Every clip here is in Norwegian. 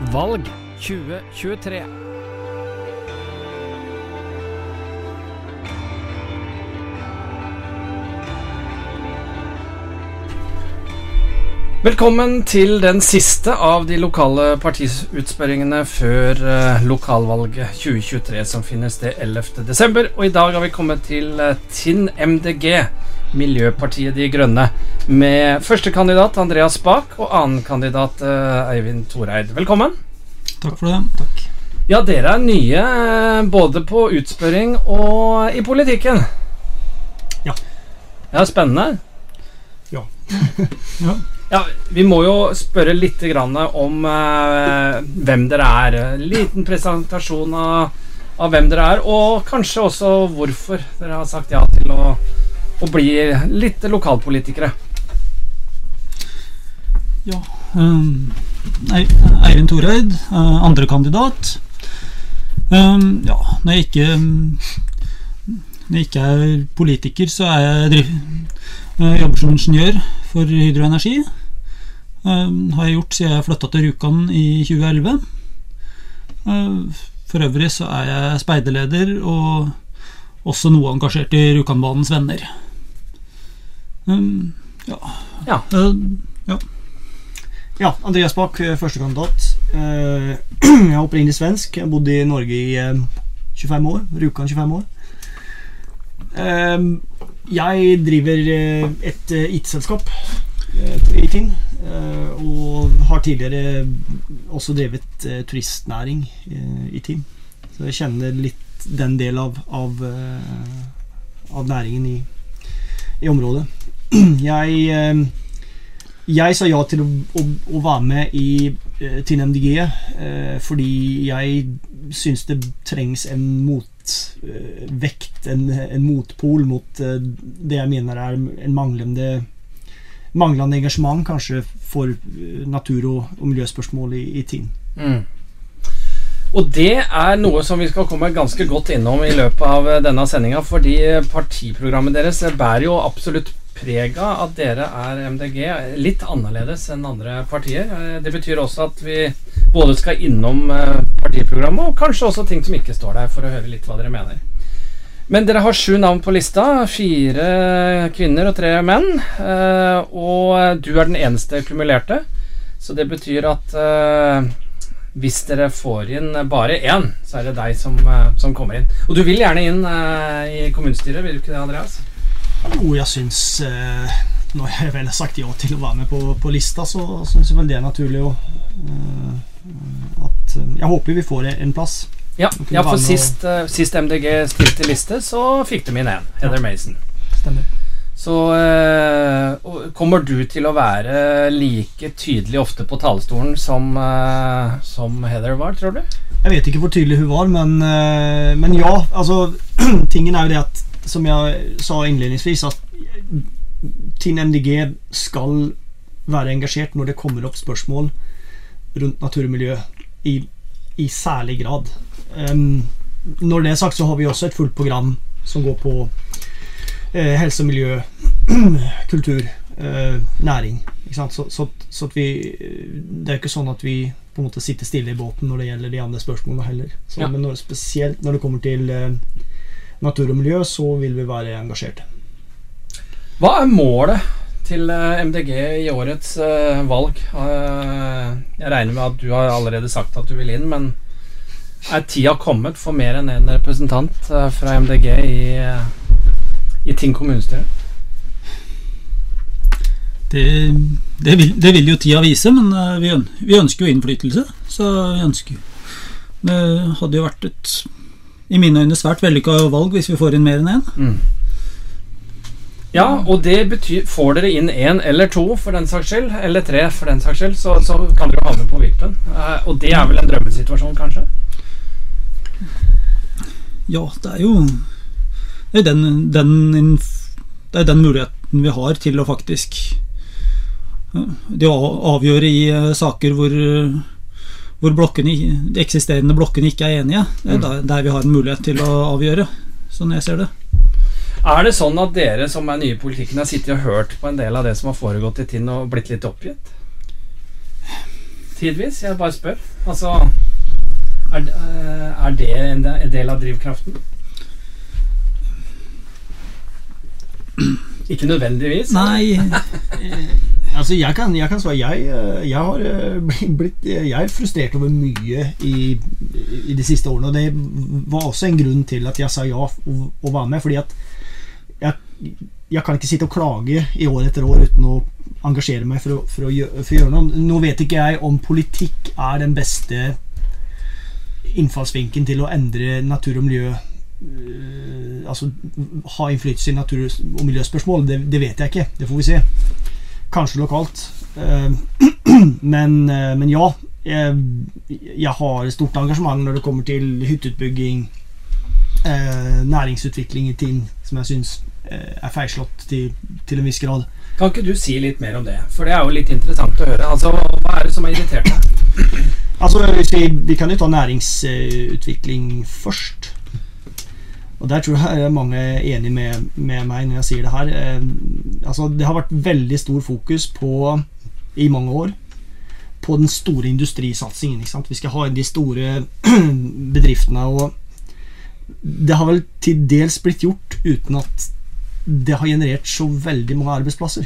Valg 2023. Velkommen til den siste av de lokale partiutspørringene før uh, lokalvalget 2023 som finner sted 11.12. Og i dag har vi kommet til uh, Tinn MDG, Miljøpartiet De Grønne, med førstekandidat Andreas Bach og annenkandidat uh, Eivind Toreid. Velkommen. Takk for det. Takk. Ja, dere er nye både på utspørring og i politikken. Ja. Ja, spennende. Ja. ja. Ja, Vi må jo spørre litt om eh, hvem dere er. Liten presentasjon av, av, hvem dere er, og kanskje også hvorfor dere har sagt ja til å, å bli litt lokalpolitikere. Ja um, Eivind Toreid, uh, andrekandidat. Um, ja, når jeg ikke Når jeg ikke er politiker, så er jeg driv, jeg jobber som ingeniør for Hydro Energi. Um, har jeg gjort siden jeg flytta til Rjukan i 2011. Uh, for øvrig så er jeg speiderleder og også noe engasjert i Rjukanbanens venner. Um, ja. Ja. Uh, ja. ja. Andreas Bach, førstekandidat. jeg er opprinnelig svensk. Jeg har bodd i Norge i 25 år. Rjukan 25 år. jeg driver et IT-selskap i Tinn. Og har tidligere også drevet turistnæring i Tinn. Så jeg kjenner litt den del av, av, av næringen i, i, området. Jeg, jeg sa ja til å, å, å være med i Tinn MDG fordi jeg syns det trengs en motvekt, en, en motpol mot det jeg mener er en manglende manglende engasjement kanskje for natur- og, og miljøspørsmål i, i Tinn. Mm. Og det er noe som vi skal komme ganske godt innom i løpet av denne sendinga, fordi partiprogrammet deres bærer jo absolutt preg at dere er MDG litt annerledes enn andre partier. Det betyr også at vi både skal innom partiprogrammet og kanskje også ting som ikke står der, for å høre litt hva dere mener. Men dere har sju navn på lista. Fire kvinner og tre menn. Eh, og du er den eneste kumulerte. Så det betyr at hvis dere får inn bare én, så er det deg som, som kommer inn. Og du vil gjerne inn i kommunestyret, vil du ikke det, Andreas? Jo, jeg syns Når jeg vel har sagt ja til å være med på, på lista, så syns jeg vel det er naturlig å at Jeg håper vi får en plass. Ja, ja for sist, uh, sist, MDG stilte liste, så fikk de inn én. Heather ja. Mason. Stemmer. Så uh, kommer du til å være like tydelig ofte på talerstolen som, uh, som Heather var, tror du? Jeg vet ikke hvor tydelig hun var, men, men ja. Altså, tingen er jo det at, som jeg sa innledningsvis, at TIN MDG skal være engasjert når det kommer opp spørsmål rundt natur og miljø i, i særlig grad. Um, når det er sagt, så har vi også et fullt program som går på eh, helse miljø, kultur, eh, næring. Så, så, så vi, det er ikke sånn at vi på en måte sitter stille i båten når det gjelder de andre spørsmålene heller. Så, ja. Men når, spesielt når det kommer til eh, natur og miljø, så vil vi være engasjerte. Hva er målet til eh, MDG i årets uh, valg? Uh, jeg regner med at du har allerede sagt at du vil inn, men er tida kommet for mer enn en representant eh, fra MDG i, eh, i Ting kommunestyre? Det, det, vil, det, vil, jo tida vise, men eh, vi, vi, ønsker jo innflytelse. Så vi ønsker Det hadde jo vært et i mine øyne svært vellykka valg hvis vi får inn mer enn én. Mm. Ja, og det betyr Får dere inn én eller to, for den saks skyld, eller tre, for den saks skyld, så, så kan dere havne på vippen. og det er vel en drømmesituasjon, kanskje? Ja, det er jo Det er den, den, det er den muligheten vi har til å faktisk Det å avgjøre i eh, saker hvor, hvor blokkene, de eksisterende blokkene ikke er enige. Det er mm. der, vi har en mulighet til å avgjøre, sånn jeg ser det. Er det sånn at dere som er nye i politikken har sittet og hørt på en del av det som har foregått i Tinn og blitt litt oppgitt? tidvis? Jeg bare spør. Altså Er, eh, er det en del av drivkraften? Ikke nødvendigvis. Nei, Altså, jeg kan, jeg kan svare jeg, eh, jeg har eh, blitt Jeg er frustrert over mye i, i de siste årene. Og det var også en grunn til at jeg sa ja og, var med. Fordi at jeg, jeg kan ikke sitte og klage i år etter år uten å engasjere meg for å, for å, gjøre, for å gjøre noe. Nå vet ikke jeg om politikk er den beste innfallsvinkelen til å endre natur og miljø Altså ha innflytelse i natur- og miljøspørsmål. Det, det vet jeg ikke. Det får vi se. Kanskje lokalt. Eh, Men, eh, men ja. Jeg, jeg har stort engasjement når det kommer til hytteutbygging, eh, næringsutvikling i Tinn, som jeg syns er feilslått til, til en viss grad. Kan ikke du si litt mer om det? For det er jo litt interessant å høre. Altså, Hva er det som har irritert deg? Altså, vi, vi kan jo ta næringsutvikling først. Og Der tror jeg mange er enig med, med meg når jeg sier det her. Eh, altså, det har vært veldig stor fokus på, i mange år, på den store industrisatsingen. Ikke sant? Vi skal ha inn de store bedriftene. Og det har vel til dels blitt gjort uten at det har generert så veldig mange arbeidsplasser.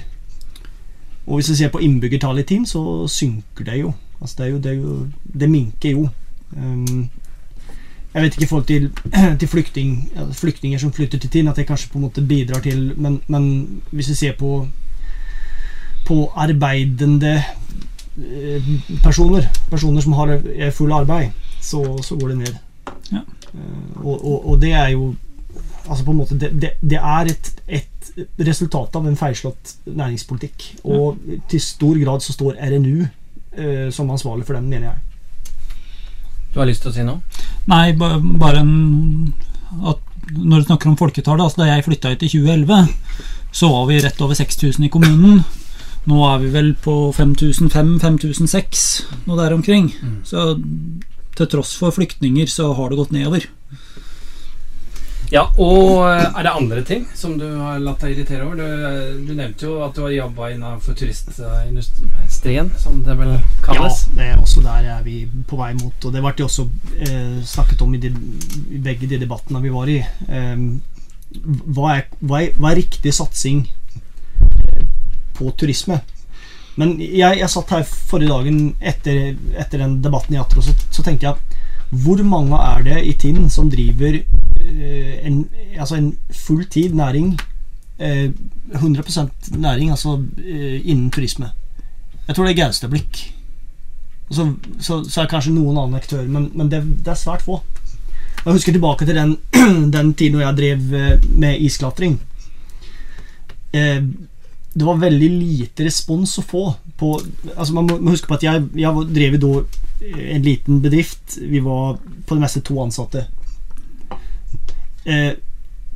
Og hvis vi ser på innbyggertallet i Team, så synker det jo. Altså det, jo, det, jo, det minker jo. Um, jeg vet ikke i forhold til, til flyktning, flyktninger som flytter til Tinn, at det kanskje på en måte bidrar til Men, men hvis vi ser på på arbeidende eh, personer, personer som har full arbeid, så, så går det ned. Ja. Eh, og, og, og det er jo Altså på en måte Det, det, det er et, et resultat av en feilslått næringspolitikk. Og til stor grad så står RNU eh, som ansvarlig for den, mener jeg. Du har lyst til å si noe? nei bare en at Når du snakker om folketallet altså Da jeg flytta hit i 2011, så var vi rett over 6000 i kommunen. Nå er vi vel på 5005-5006, noe der omkring. Mm. Så til tross for flyktninger, så har det gått nedover. Ja, og eh, er det andre ting som du har latt deg irritere over? Du, du nevnte jo at du har jobba innenfor turistindustrien, som det vel kalles. Ja, det er også der er vi på vei mot. Og det ble jo også eh, snakket om i, de, i begge de debattene vi var i. Eh, hva, er, hva, er, hva er riktig satsing på turisme? Men jeg, jeg satt her forrige dagen etter, etter den debatten i Atro, så, så tenkte jeg hvor mange er det i Tinn som driver eh, en, altså en fulltid næring, eh, 100% næring, altså eh, innen turisme? Jeg tror det er Gaustablikk. Så, så, så er det kanskje noen annen aktør, men, men det, det er svært få. Jeg husker tilbake til den, den tiden da jeg drev eh, med isklatring. Eh, det var veldig lite respons å få på altså Man må huske på at jeg, jeg drev i en liten bedrift. Vi var på det meste to ansatte. Eh,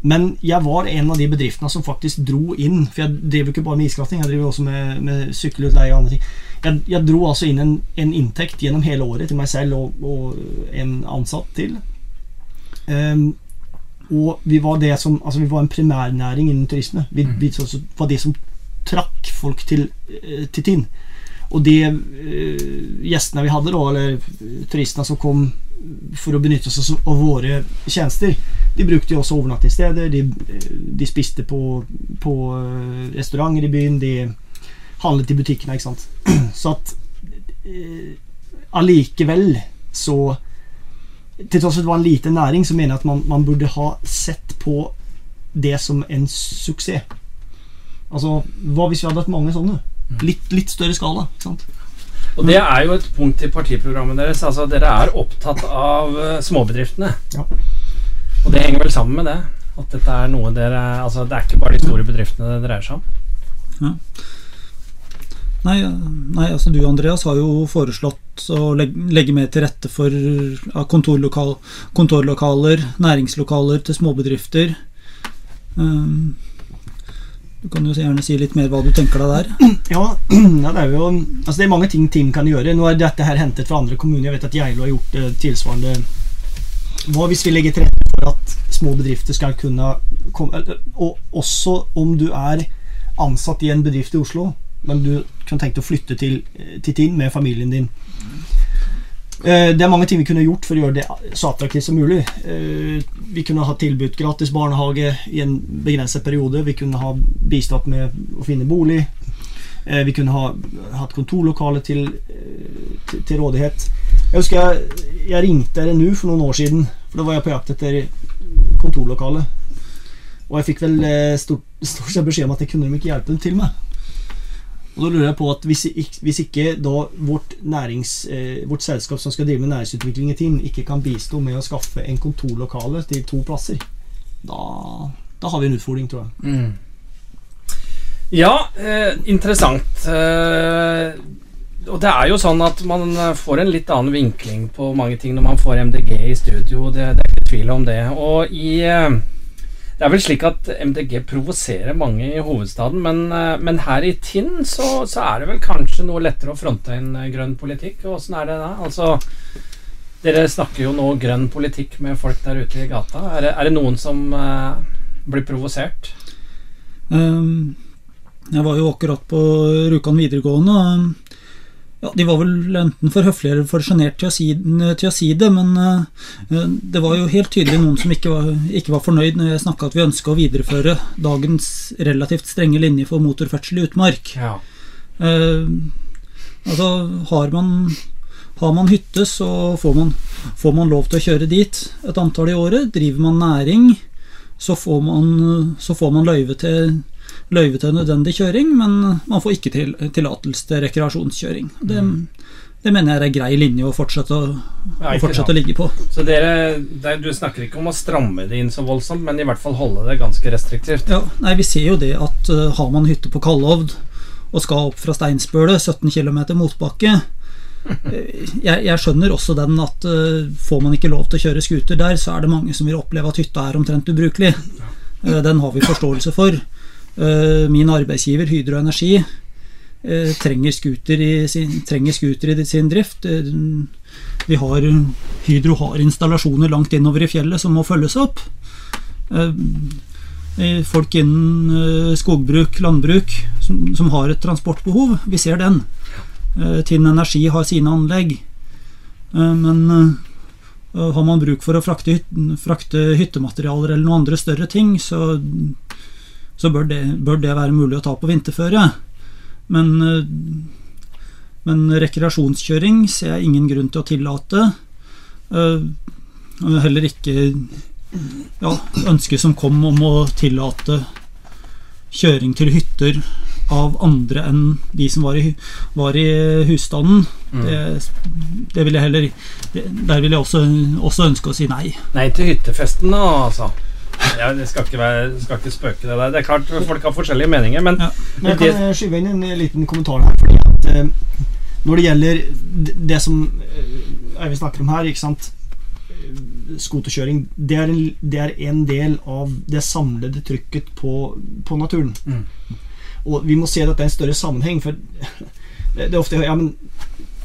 men jeg var en av de bedriftene som faktisk dro inn For jeg driver ikke bare med isklatring, jeg driver også med, med sykkelutleie og andre ting. Jeg, jeg dro altså inn en, en inntekt gjennom hele året til meg selv og, og en ansatt til. Um, og vi var det som Altså vi var en primærnæring innen turisme. Vi, Mm. vi var det som trakk folk til, eh, til Tinn. Og de uh, gjestene vi hadde, da, eller turistene som kom for å benytte seg av våre tjenester, de brukte jo også overnattingssteder. De, de spiste på, på eh, restauranter i byen. De handlet i butikkene, ikke sant. Så at eh, allikevel så Til tross for at det var en liten næring, så mener jeg at man, man burde ha sett på det som en suksess. Altså, Hva hvis vi hadde hatt mange sånne? Litt, litt større skala. ikke sant? Og det er jo et punkt i partiprogrammet deres. Altså, dere er opptatt av eh, småbedriftene. Ja. Og det henger vel sammen med det? At dette er noe dere Altså, det er ikke bare de store bedriftene det dreier seg om? Nei, nei, altså du Andreas har jo foreslått å legge, legge mer til rette for ja, kontorlokal, kontorlokaler, næringslokaler til småbedrifter. Um, du kan jo gjerne si litt mer hva du tenker deg der. Ja, ja, det er jo Altså det er mange ting Tim kan gjøre. Nå er dette her hentet fra andre kommuner. Jeg vet at Geilo har gjort det tilsvarende. Hva hvis vi legger til rette for at små bedrifter skal kunne komme Og også om du er ansatt i en bedrift i Oslo, men du kan tenke deg å flytte til, til Tinn med familien din. Eh, Det er mange ting vi kunne gjort for å gjøre det så attraktivt som mulig. Eh, Vi kunne ha tilbudt gratis barnehage i en begrenset periode. Vi kunne ha bistått med å finne bolig. Eh, Vi kunne ha hatt kontorlokale til, til, til rådighet. Jeg husker jeg, jeg ringte RNU for noen år siden, for da var jeg på jakt etter kontorlokale. Og jeg fikk vel stort, stort sett beskjed om at det kunne de ikke hjelpe til med. Og da lurer jeg på at Hvis, hvis ikke da vårt, nærings, eh, vårt selskap som skal drive med næringsutvikling i Tinn, ikke kan bistå med å skaffe en kontorlokale til to plasser, da, da har vi en utfordring, tror jeg. Mm. Ja, eh, interessant. Eh, og det er jo sånn at man eh, får en litt annen vinkling på mange ting når man får MDG i studio. Det, det er ikke tvil om det. Og i eh, Det er vel slik at MDG provoserer mange i hovedstaden, men, eh, men her i Tinn så, så er det vel kanskje noe lettere å fronte en eh, grønn politikk. Åssen er det da? Altså dere snakker jo nå grønn politikk med folk der ute i gata. Er det, er det noen som uh, blir provosert? Um, jeg var jo akkurat på Rjukan videregående. Ja, de var vel enten for høflige eller for sjenert til, si- til å si det, men eh, det var jo helt tydelig noen som ikke var, ikke var fornøyd når jeg snakka at vi ønska å videreføre dagens relativt strenge linje for motorferdsel i utmark. Ja. Eh, altså, har man, har man hytte, så får man, får man lov til å kjøre dit et antall i året. Driver man næring, så får man, så får man løyve, til, løyve til nødvendig kjøring, men man får ikke til, tillatelse til rekreasjonskjøring. Det, det mener jeg er en grei linje å fortsette, å, Ja, å, fortsette å ligge på. Så dere, det, du snakker ikke om å stramme det inn så voldsomt, men i hvert fall holde det ganske restriktivt. Ja, nei, Vi ser jo det at uh, har man hytte på Kallovd og skal opp fra Steinsbølet, 17 km motbakke eh, jeg, jeg skjønner også den at uh, får man ikke lov til å kjøre scooter der, så er det mange som vil oppleve at hytta er omtrent ubrukelig. Uh, den har vi forståelse for. Eh, min arbeidsgiver, Hydro Energi, eh, trenger scooter i sin, scooter i sin drift. Eh, har, Hydro har installasjoner langt innover i fjellet som må følges opp. Folk innen skogbruk, landbruk, som, som har et transportbehov. Vi ser den. Tinn Energi har sine anlegg. Men har man bruk for å frakte hyttematerialer eller noen andre større ting, så, så bør, det, bør det være mulig å ta på vinterføre. Men, eh, men rekreasjonskjøring ser jeg ingen grunn til å tillate. Eh, Heller ikke ja, ønsket som kom om å tillate kjøring til hytter av andre enn de som var i, var i husstanden. Mm. Det, det vil jeg heller Der vil jeg også, også ønske å si nei. Nei til hyttefesten, da, altså. Ja, det skal ikke, være, skal ikke spøke det der. Det er klart folk har forskjellige meninger, men Ja. Men jeg kan det, skyve inn en liten kommentar her. Fordi at uh, Når det gjelder det, det som eh, uh, snakker om her, ikke sant Eh, Skoterkjøring, det er, en, det er en del av det samlede trykket på, på naturen. Mm. Og vi må se dette i en større sammenheng. For det, det er ofte ja, men,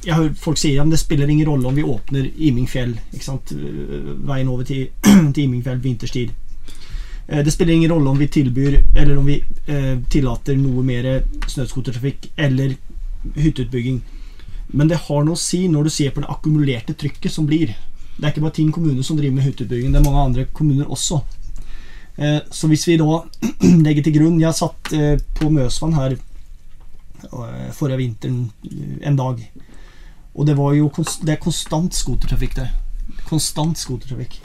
jeg hører folk sier ja, men det spiller ingen rolle om vi åpner Imingfjell. Ikke sant? Veien over til, til Imingfjell vinterstid. Eh, Det spiller ingen rolle om vi tilbyr Eller om vi eh, tillater noe mer snøscootertrafikk eller hytteutbygging. Men det har noe å si når du ser på det akkumulerte trykket som blir. Det er ikke bare Tinn kommune som driver med hytteutbygging, det er mange andre kommuner også. Eh, Så hvis vi da legger til grunn Jeg satt eh, på Møsvann her eh, forrige vinteren eh, en dag. Og det var jo det er konstant skotertrafikk der. Konstant skotertrafikk.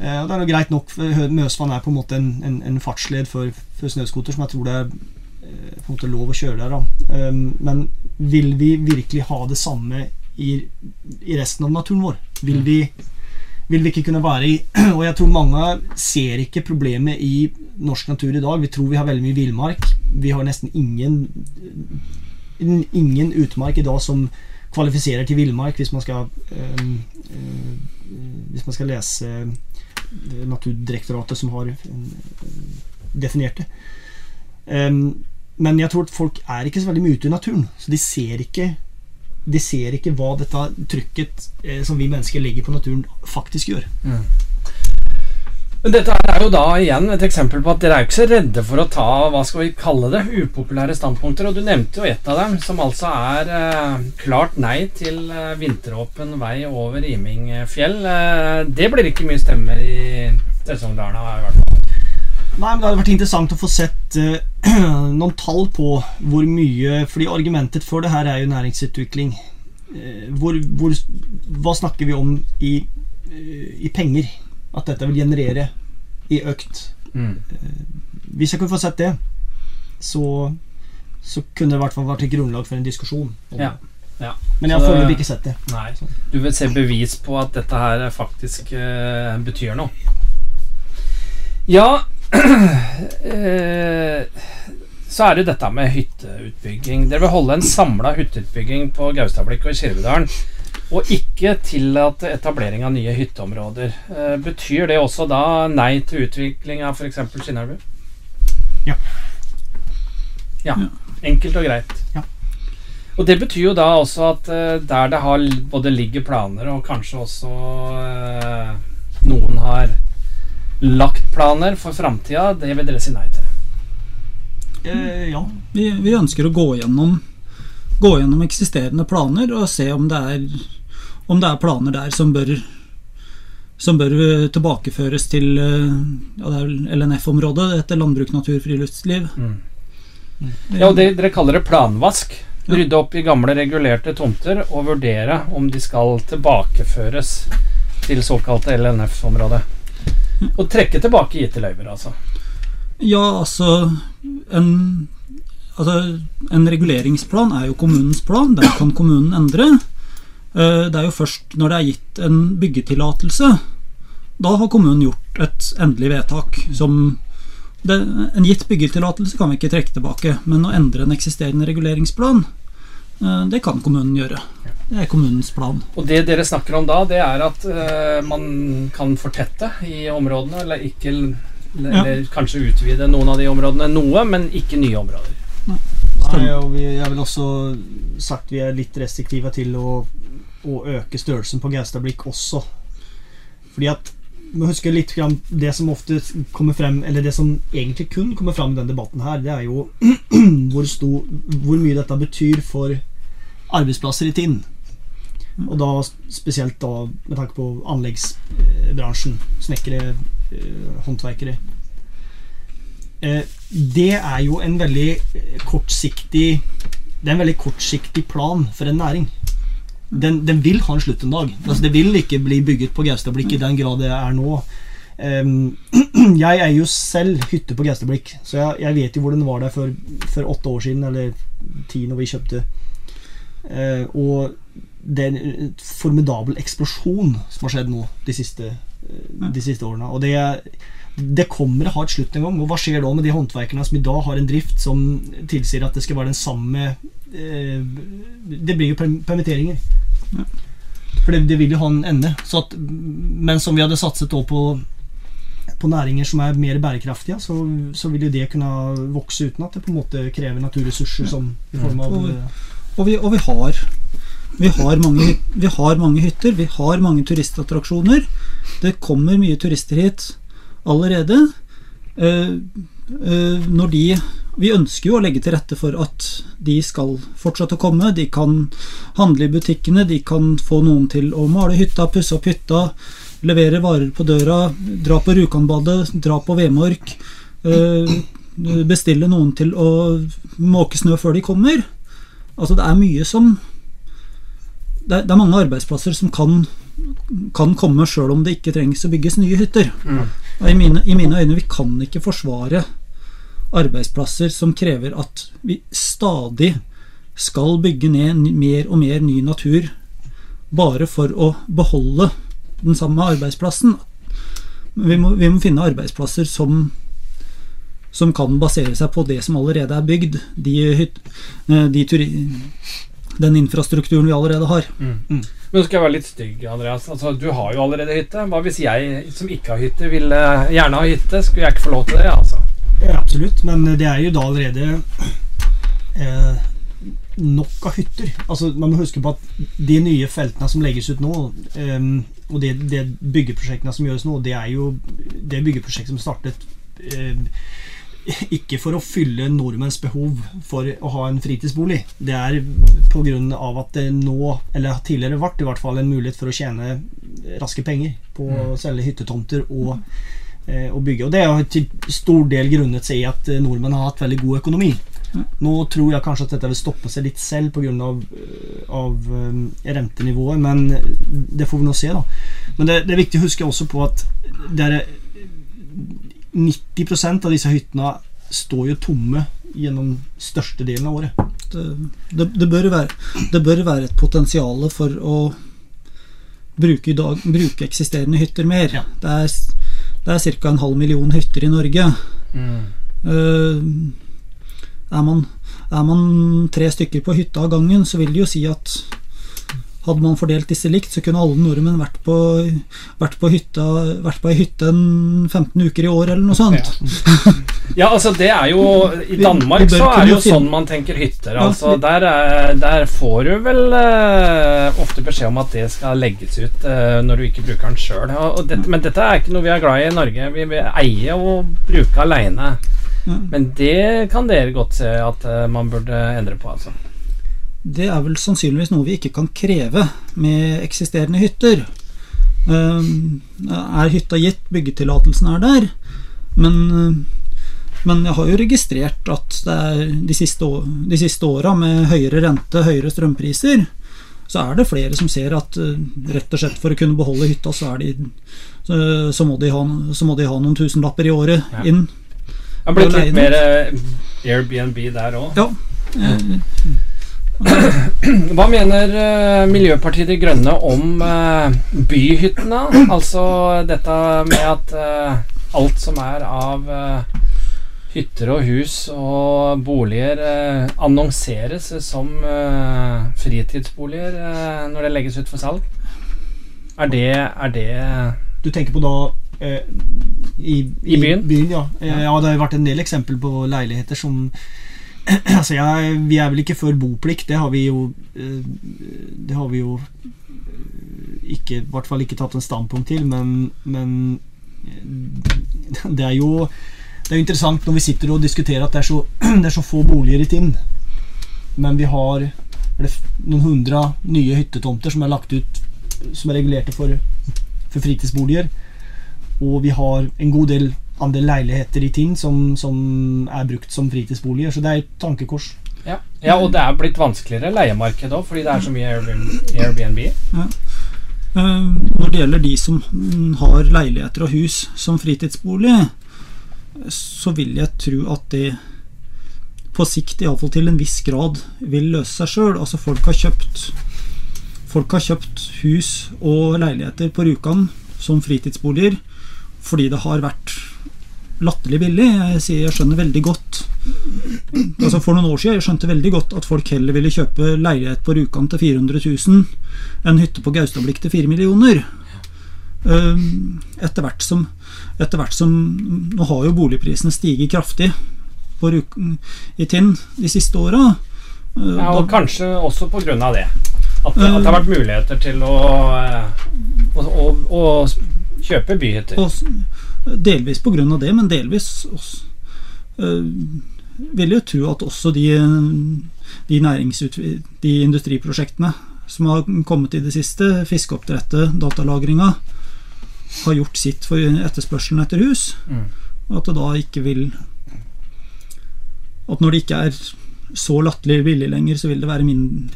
Eh, og det er jo greit nok, for Møsvann er på en måte en, en, en fartsled for, for snøscooter, som jeg tror det er eh, på en måte lov å kjøre der. Da. Um, men vil vi virkelig ha det samme i, i resten av naturen vår? Vil vi, vil vi ikke kunne være i Og jeg tror mange ser ikke problemet i norsk natur i dag. Vi tror vi har veldig mye villmark. Vi har nesten ingen ingen utmark i dag som kvalifiserer til villmark, hvis man skal øh, øh, Hvis man skal lese Naturdirektoratet som har uh, definert det. Um, men jeg tror at folk er ikke så veldig mye ute i naturen, så de ser ikke de ser ikke hva dette trykket eh, som vi mennesker legger på naturen, faktisk gjør. Men dette er jo da igjen et eksempel på at dere er ikke så redde for å ta hva skal vi kalle det, upopulære standpunkter. Og du nevnte jo et av dem, som altså er eh, klart nei til eh, vinteråpen vei over Imingfjell. Eh, det blir ikke mye stemmer i Selsungdalen i hvert fall. Nei, men Det hadde vært interessant å få sett eh, noen tall på hvor mye Fordi argumentet for det her er jo næringsutvikling. Eh, hvor, hvor, hva snakker vi om i, eh, i penger? At dette vil generere i økt. Mm. Hvis jeg kunne få sett det, så, så kunne det i hvert fall vært et grunnlag for en diskusjon. Ja. ja. Men jeg har foreløpig ikke sett det. Nei. Du vil se bevis på at dette her faktisk uh, betyr noe. Ja eh, Så er det dette med hytteutbygging. Dere vil holde en samla hytteutbygging på Gaustablikk og i Kirvedalen. Og ikke tillate etablering av nye hytteområder. Eh, betyr det også da nei til utvikling av f.eks. Skinnelv? Ja. ja. Ja. Enkelt og greit. Ja. Og det betyr jo da også at eh, der det har både ligger planer, og kanskje også eh, noen har lagt planer for framtida, det vil dere si nei til. Eh, ja. Vi, vi ønsker å gå gjennom, gå gjennom eksisterende planer og se om det er, om det er planer der som bør som bør eh, tilbakeføres til eh, ja, LNF-området, etter landbruk, natur, friluftsliv. Ja, og det, Dere kaller det planvask. Rydde opp i gamle regulerte tomter og vurdere om de skal tilbakeføres til såkalte LNF-området. Og trekke tilbake gitte løyver, altså. Ja, altså en, altså en reguleringsplan er jo kommunens plan. Den kan kommunen endre. Eh, Det er jo først når det er gitt en byggetillatelse, da har kommunen gjort et endelig vedtak som det, En gitt byggetillatelse kan vi ikke trekke tilbake, men å endre en eksisterende reguleringsplan, eh, det kan kommunen gjøre. Det er kommunens plan. Og det dere snakker om da, det er at uh, man kan fortette i områdene, eller ikke eller, Ja. eller kanskje utvide noen av de områdene noe, men ikke nye områder. Nei, og vi, jeg vil også sagt vi er litt restriktive til å, å øke størrelsen på Gaustablikk også. Fordi at må huske litt grann Det som ofte kommer frem Eller det som egentlig kun kommer frem i denne debatten her, det er jo hvor, stor, hvor mye dette betyr for arbeidsplasser i Tinn. Og da spesielt da med tanke på anleggsbransjen. Snekkere, eh, håndverkere. Eh, Det er jo en veldig kortsiktig Det er en veldig kortsiktig plan for en næring. Den, den vil ha en slutt en dag. Altså, det vil ikke bli bygget på Gaustablikk i den grad det er nå. Um, jeg eier jo selv hytte på Gaustablikk, så jeg, jeg vet jo hvor den var der for, for åtte år siden, eller ti når vi kjøpte. Uh, og det er en formidabel eksplosjon som har skjedd nå de siste, eh, de siste årene. Og det, det kommer å ha et slutt en gang. Og hva skjer da med de håndverkerne som i dag har en drift som tilsier at det skal være den samme eh, Det blir jo permitteringer. Ja. For det, det vil jo ha en ende. Så at, men som vi hadde satset da på på næringer som er mer bærekraftige, så, så vil jo det kunne vokse uten at det på en måte krever naturressurser som i form av Og- eh, Og vi, og vi har vi har, mange, vi har mange hytter, vi har mange turistattraksjoner. Det kommer mye turister hit allerede. Eh, eh, når de Vi ønsker jo å legge til rette for at de skal fortsette å komme. De kan handle i butikkene, de kan få noen til å male hytta, pusse opp hytta, levere varer på døra, dra på Rjukanbadet, dra på Vemork. eh, bestille noen til å måke snø før de kommer. Altså det er mye som Det er, mange arbeidsplasser som kan, kan komme sjøl om det ikke trengs å bygges nye hytter. Og i mine, I mine øyne vi kan ikke forsvare arbeidsplasser som krever at vi stadig skal bygge ned mer og mer ny natur bare for å beholde den samme arbeidsplassen. Vi må, vi må finne arbeidsplasser som som kan basere seg på det som allerede er bygd. De, eh, de den infrastrukturen vi allerede har. Men nå skal jeg være litt stygg, Andreas. Altså, du har jo allerede hytte. Hva hvis jeg som ikke har hytte, ville gjerne ha hytte? Skulle jeg ikke få lov til det? altså? Ja, absolutt, men det er jo da allerede eh, nok av hytter. Altså, Man må huske på at de nye feltene som legges ut nå, eh, og det, det byggeprosjektene som gjøres nå, det er jo det byggeprosjektet som startet eh, ikke for å fylle nordmenns behov for å ha en fritidsbolig. Det er pga. at det nå, eller tidligere vært i hvert fall, en mulighet for å tjene raske penger på å selge hyttetomter og, eh, og bygge. Og det er til stor del grunnet seg i at eh, nordmenn har hatt veldig god økonomi. Nå tror jeg kanskje at dette vil stoppe seg litt selv pga. Av, av um, rentenivået, men det får vi nå se. da Men det, det er viktig å huske også på at det er 90% av disse hyttene står jo tomme gjennom største delen av året. Det, det, det, bør være, det bør være et potensial for å bruke, dag, bruke eksisterende hytter mer. Ja. Det er, det er ca. en halv million hytter i Norge. Mm. Uh, er, man, er man tre stykker på hytta av gangen, så vil det jo si at hadde man fordelt disse likt, så kunne alle nordmenn vært på, vært på, hytta, vært på ei hytte en 15 uker i år, eller noe sånt. Ja, altså det er jo I Danmark vi vi så er det jo finne- sånn man tenker hytter. Ja, Altså vi- der, er, der får du vel uh, ofte beskjed om at det skal legges ut uh, når du ikke bruker den sjøl. Men dette er ikke noe vi er glad i i Norge. Vi vil eie og bruke aleine. Ja. Men det kan dere godt se at uh, man burde endre på, altså. Det er vel sannsynligvis noe vi ikke kan kreve med eksisterende hytter. Um, er hytta gitt, byggetillatelsen er der, men, uh, men jeg har jo registrert at det er de siste, å- de siste åra med høyere rente, høyere strømpriser, så er det flere som ser at uh, rett og slett for å kunne beholde hytta, så, er de, så, så, må, de ha, så må de ha noen tusenlapper i året Ja. inn. Det har blitt litt mer eh, Airbnb der òg. Ja. Eh, Hva mener eh, Miljøpartiet De Grønne om eh, byhyttene? Altså dette med at eh, alt som er av hytter og hus og boliger annonseres som fritidsboliger når det legges ut for salg. Er det, er det Du tenker på da eh, i, I byen? ja. Eh, ja, det har jo vært en del eksempel på leiligheter som Altså, jeg, vi er vel ikke for boplikt. Det har vi jo eh, Det har vi jo eh, ikke I hvert fall ikke tatt en standpunkt til, men, men eh, det er jo Det er jo interessant når vi sitter og diskuterer at det er så, det er så få boliger i Tinn, men vi har noen hundre nye hyttetomter som er lagt ut som er regulerte for, for fritidsboliger. Og vi har en god del andel leiligheter i Tinn som, som er brukt som fritidsboliger. Så det er et tankekors. Ja. ja, og det er blitt vanskeligere leiemarked òg, fordi det er så mye Airbnb. Ja. Eh, Når det gjelder de som har leiligheter og hus som fritidsbolig, så vil jeg tro at det på sikt, iallfall til en viss grad, vil løse seg sjøl. Altså folk har kjøpt Folk har kjøpt hus og leiligheter på Rjukan som fritidsboliger fordi det har vært latterlig billig. Jeg sier jeg skjønner veldig godt Altså For noen år siden jeg skjønte veldig godt at folk heller ville kjøpe leilighet på Rjukan til 400 000 enn hytte på Gaustablikk til 4 millioner. Ehm, Etter hvert som Etter hvert som Nå har jo boligprisene stiget kraftig på Rjukan i Tinn de siste åra. Eh, Ja, og kanskje også av det. At det, at det har vært muligheter til å, eh, å, å, å kjøpe byhytter. Og delvis av det, men delvis også, øh, vil jeg tro at også de, de, de industriprosjektene som har kommet i det siste, fiskeoppdrettet, datalagringa, har gjort sitt for etterspørselen etter hus. Mm. Og at det da ikke vil At når det ikke er så latterlig billig lenger, så vil det være min,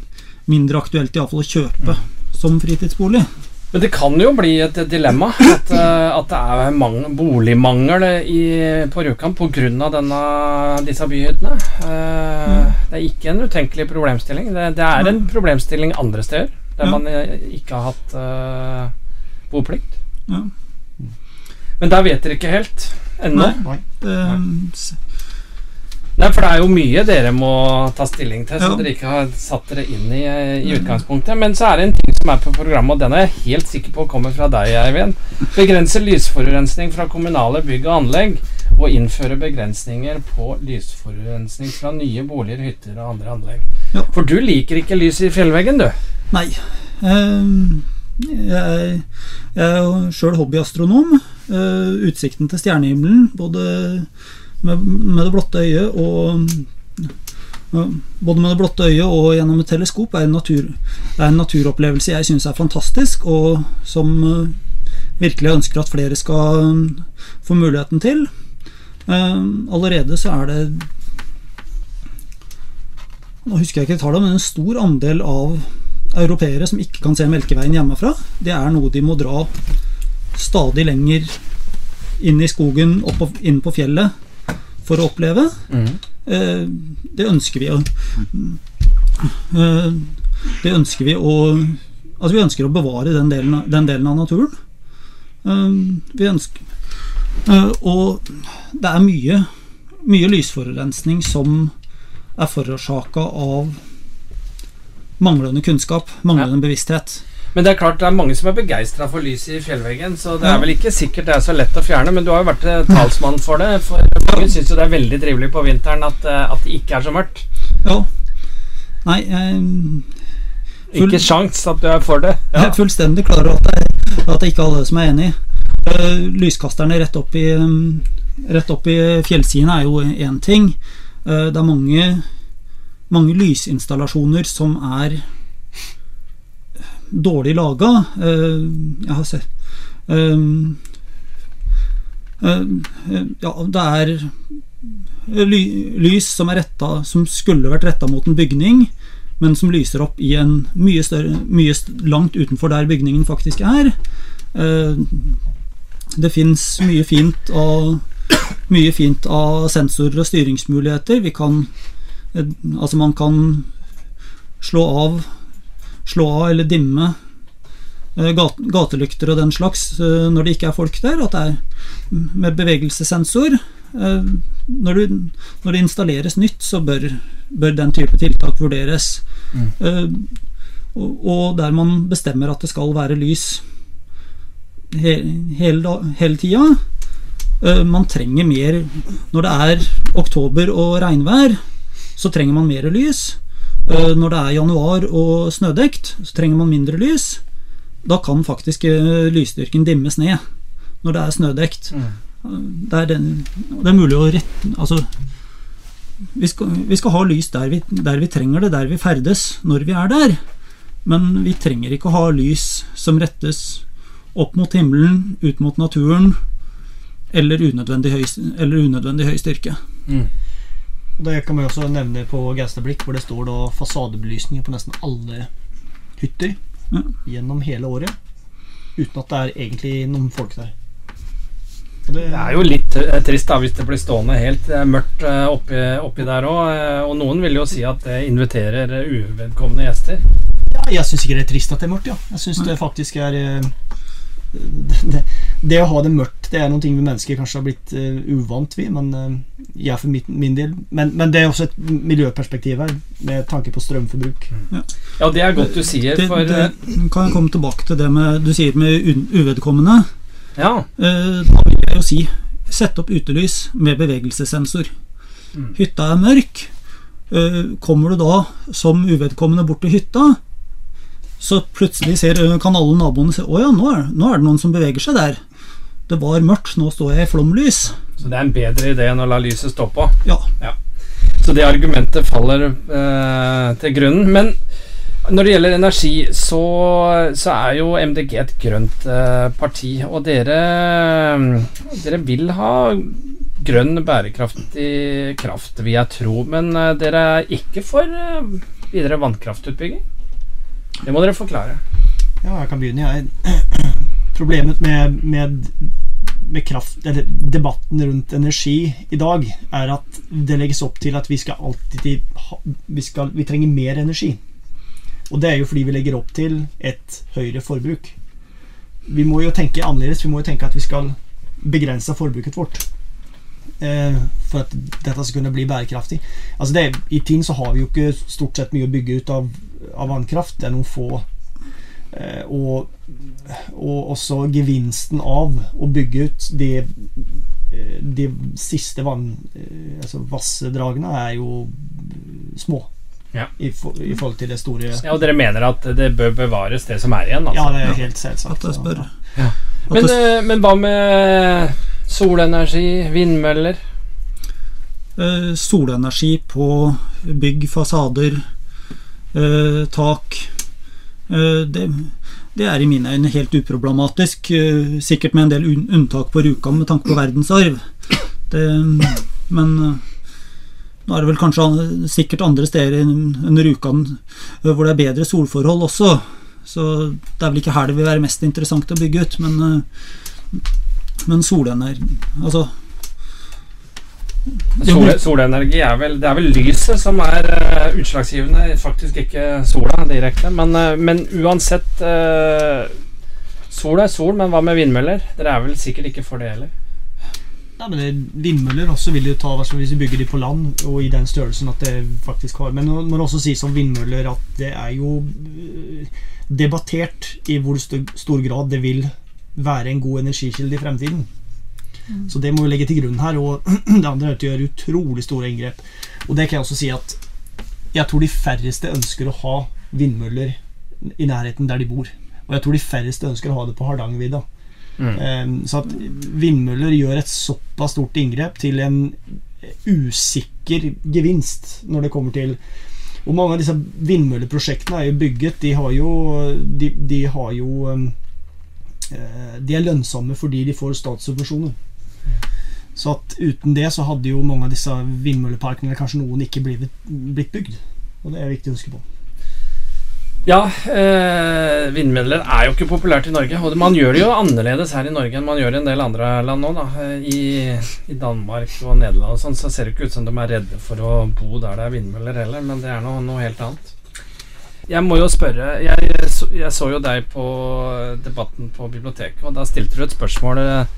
mindre aktuelt iallfall å kjøpe som fritidsbolig. Men det kan jo bli et dilemma at, eh, at det er mange, boligmangel i, på Rjukan pga. disse byhyttene. Eh, Det er ikke en utenkelig problemstilling. Det, det er en problemstilling andre steder der man eh, ikke har hatt uh, boplikt. Ja. Men der vet dere ikke helt ennå. Nei. Det, Nei, for det er jo mye dere må ta stilling til, så Ja. dere ikke har satt dere inn i i utgangspunktet. Men så er det en ting som er på programmet, og den er jeg helt sikker på kommer fra deg, Eivind. Begrense lysforurensning fra kommunale bygg og anlegg, og innføre begrensninger på lysforurensning fra nye boliger, hytter og andre anlegg. Ja. For du liker ikke lys i fjellveggen, du. Nei. Eh, jeg, jeg er jo sjøl hobbyastronom. Eh, utsikten til stjernehimmelen, både med, med det blotte øyet og både med det blotte øyet og gjennom et teleskop er en, natur, er en naturopplevelse jeg syns er fantastisk, og som eh, virkelig ønsker at flere skal eh, få muligheten til. Eh, allerede så er det Nå husker jeg ikke tallet, men en stor andel av europeere som ikke kan se Melkeveien hjemmefra. Det er noe de må dra stadig lenger inn i skogen, opp og inn på fjellet, for å oppleve. Mm. Eh, det ønsker vi å eh, Det ønsker vi å Altså, vi ønsker å bevare den delen, den delen av naturen. Eh, Vi ønsker eh, Og det er mye, mye lysforurensning som er forårsaka av manglende kunnskap, manglende bevissthet. Men det er klart det er mange som er begeistra for lyset i fjellveggen, så det er vel ikke sikkert det er så lett å fjerne. Men du har jo vært eh, talsmann for det. For mange syns jo det er veldig trivelig på vinteren at, eh, at det ikke er så mørkt. Ja. Nei, jeg, Full- Ikke sjans at du er for det. Jeg er fullstendig klar over at det, at det ikke er alle som er enig. Lyskasterne rett opp i, um, rett opp i fjellsidene er jo én ting. Det er mange, mange lysinstallasjoner som er dårlig laga. Eh, jeg har sett eh, eh, Ja, det er ly, lys som er retta Som skulle vært retta mot en bygning, men som lyser opp i en mye større Mye langt utenfor der bygningen faktisk er. Det fins mye fint av mye fint av sensorer og styringsmuligheter. Vi kan Altså, man kan slå av Slå av eller dimme eh, gatelykter og den slags eh, når det ikke er folk der. At det er med bevegelsessensor. Eh, når, du, når det installeres nytt, så bør, bør den type tiltak vurderes. Mm. Og, og der man bestemmer at det skal være lys he, hele, hele tida. Man trenger mer Når det er oktober og regnvær, så trenger man mer lys. Eh, når det er januar og snødekt, så trenger man mindre lys. Da kan faktisk eh, lysstyrken dimmes ned når det er snødekt. Mm. Det er, den, det er mulig å rette Altså vi skal, vi skal ha lys der vi, der vi trenger det, der vi ferdes når vi er der. Men vi trenger ikke å ha lys som rettes opp mot himmelen, ut mot naturen, eller unødvendig høy, eller unødvendig høy styrke. Mm. Det kan man også nevne på Gaustablikk, hvor det står da fasadebelysninger på nesten alle hytter Ja. gjennom hele året. Uten at det er egentlig noen folk der. Det, Det er jo litt eh, trist da hvis det blir stående helt eh, mørkt eh, oppi, oppi der òg. Og noen vil jo si at det inviterer uvedkommende gjester. ja, jeg syns ikke det er trist at det er mørkt, ja. Jeg syns det faktisk er det, det, det å ha det mørkt, det er noen ting vi mennesker kanskje har blitt uh, uvant vi, men uh, jeg for min, min del men, men det er også et miljøperspektiv her, med tanke på strømforbruk. Ja, det er godt du sier, Det, for det eh, kan jeg komme tilbake til det med, du sier med uvedkommende. Ja. Uh, Da vil jeg jo si sett opp utelys med bevegelsessensor. Mm. Hytta er mørk. Uh, Kommer du da som uvedkommende bort til hytta, så plutselig ser, kan alle naboene se Å ja, nå er, nå er det noen som beveger seg der. Det var mørkt, nå står jeg i flomlys. Så det er en bedre idé enn å la lyset stå på. Ja. Så det argumentet faller eh, til grunnen. Men når det gjelder energi, så, så er jo MDG et grønt eh, parti. Og dere, dere vil ha grønn, bærekraftig kraft, vil jeg tro. Men eh, dere er ikke for eh, videre vannkraftutbygging? Det må dere forklare. Ja, jeg kan begynne. Jeg. Problemet med, med, med kraft, debatten rundt energi i dag, er at det legges opp til at vi skal alltid vi, skal, vi trenger mer energi. Og det er jo fordi vi legger opp til et høyere forbruk. Vi må jo tenke annerledes. Vi må jo tenke at vi skal begrense forbruket vårt. Eh, for at dette skal kunne bli bærekraftig. Altså det, I Tinn så har vi jo ikke stort sett mye å bygge ut av, av vannkraft. Det er noen få. Eh, og, og også gevinsten av å bygge ut de, eh, de siste vann... eh, Altså vassdragene er jo små. Ja. I, for, I forhold til det store Ja, Og dere mener at det bør bevares, det som er igjen? Ja, Altså. det er helt selvsagt. At jeg spør. Ja. Men, det, men hva med solenergi, vindmøller? eh, solenergi på bygg, fasader, eh, tak det, det er i mine øyne helt uproblematisk. eh, sikkert med en del unntak på Rjukan med tanke på verdensarv. Det, men eh, nå er det vel kanskje sikkert andre steder enn Rjukan eh, hvor det er bedre solforhold også. Så det er vel ikke her det vil være mest interessant å bygge ut, men, eh, men solenergi Altså Sole, solenergi er vel Det er vel lyset som er uh, utslagsgivende, faktisk ikke sola direkte. Men, uh, men uansett uh, Sol er sol, men hva med vindmøller? Dere er vel sikkert ikke for det heller? Nei, men det, Vindmøller også vil jo ta hvis vi bygger de på land, og i den størrelsen at det faktisk har Men nå må det også sies om vindmøller at det er jo debattert i hvor stor grad det vil være en god energikilde i fremtiden. Så det må vi legge til grunn her. Og det andre er at det gjør utrolig store inngrep. Og det kan jeg også si at jeg tror de færreste ønsker å ha vindmøller i nærheten der de bor. Og jeg tror de færreste ønsker å ha det på Hardangervidda. Mm. Ehm, Så at vindmøller gjør et såpass stort inngrep til en usikker gevinst når det kommer til Og mange av disse vindmølleprosjektene er jo bygget. De har jo De, de har jo ehm, eh, De er lønnsomme fordi de får statssubvensjoner. Så at uten det så hadde jo mange av disse vindmølleparkene eller kanskje noen ikke blitt, blitt bygd. Og det er viktig å huske på. Ja, eh, vindmøller er jo ikke populært i Norge. Og man gjør det jo annerledes her i Norge enn man gjør i en del andre land nå. Da. Eh, I, I Danmark og Nederland og sånn, så ser det ikke ut som de er redde for å bo der det er vindmøller heller, men det er noe, noe helt annet. Jeg må jo spørre jeg, jeg så jo deg på Debatten på biblioteket, og da stilte du et spørsmål eh,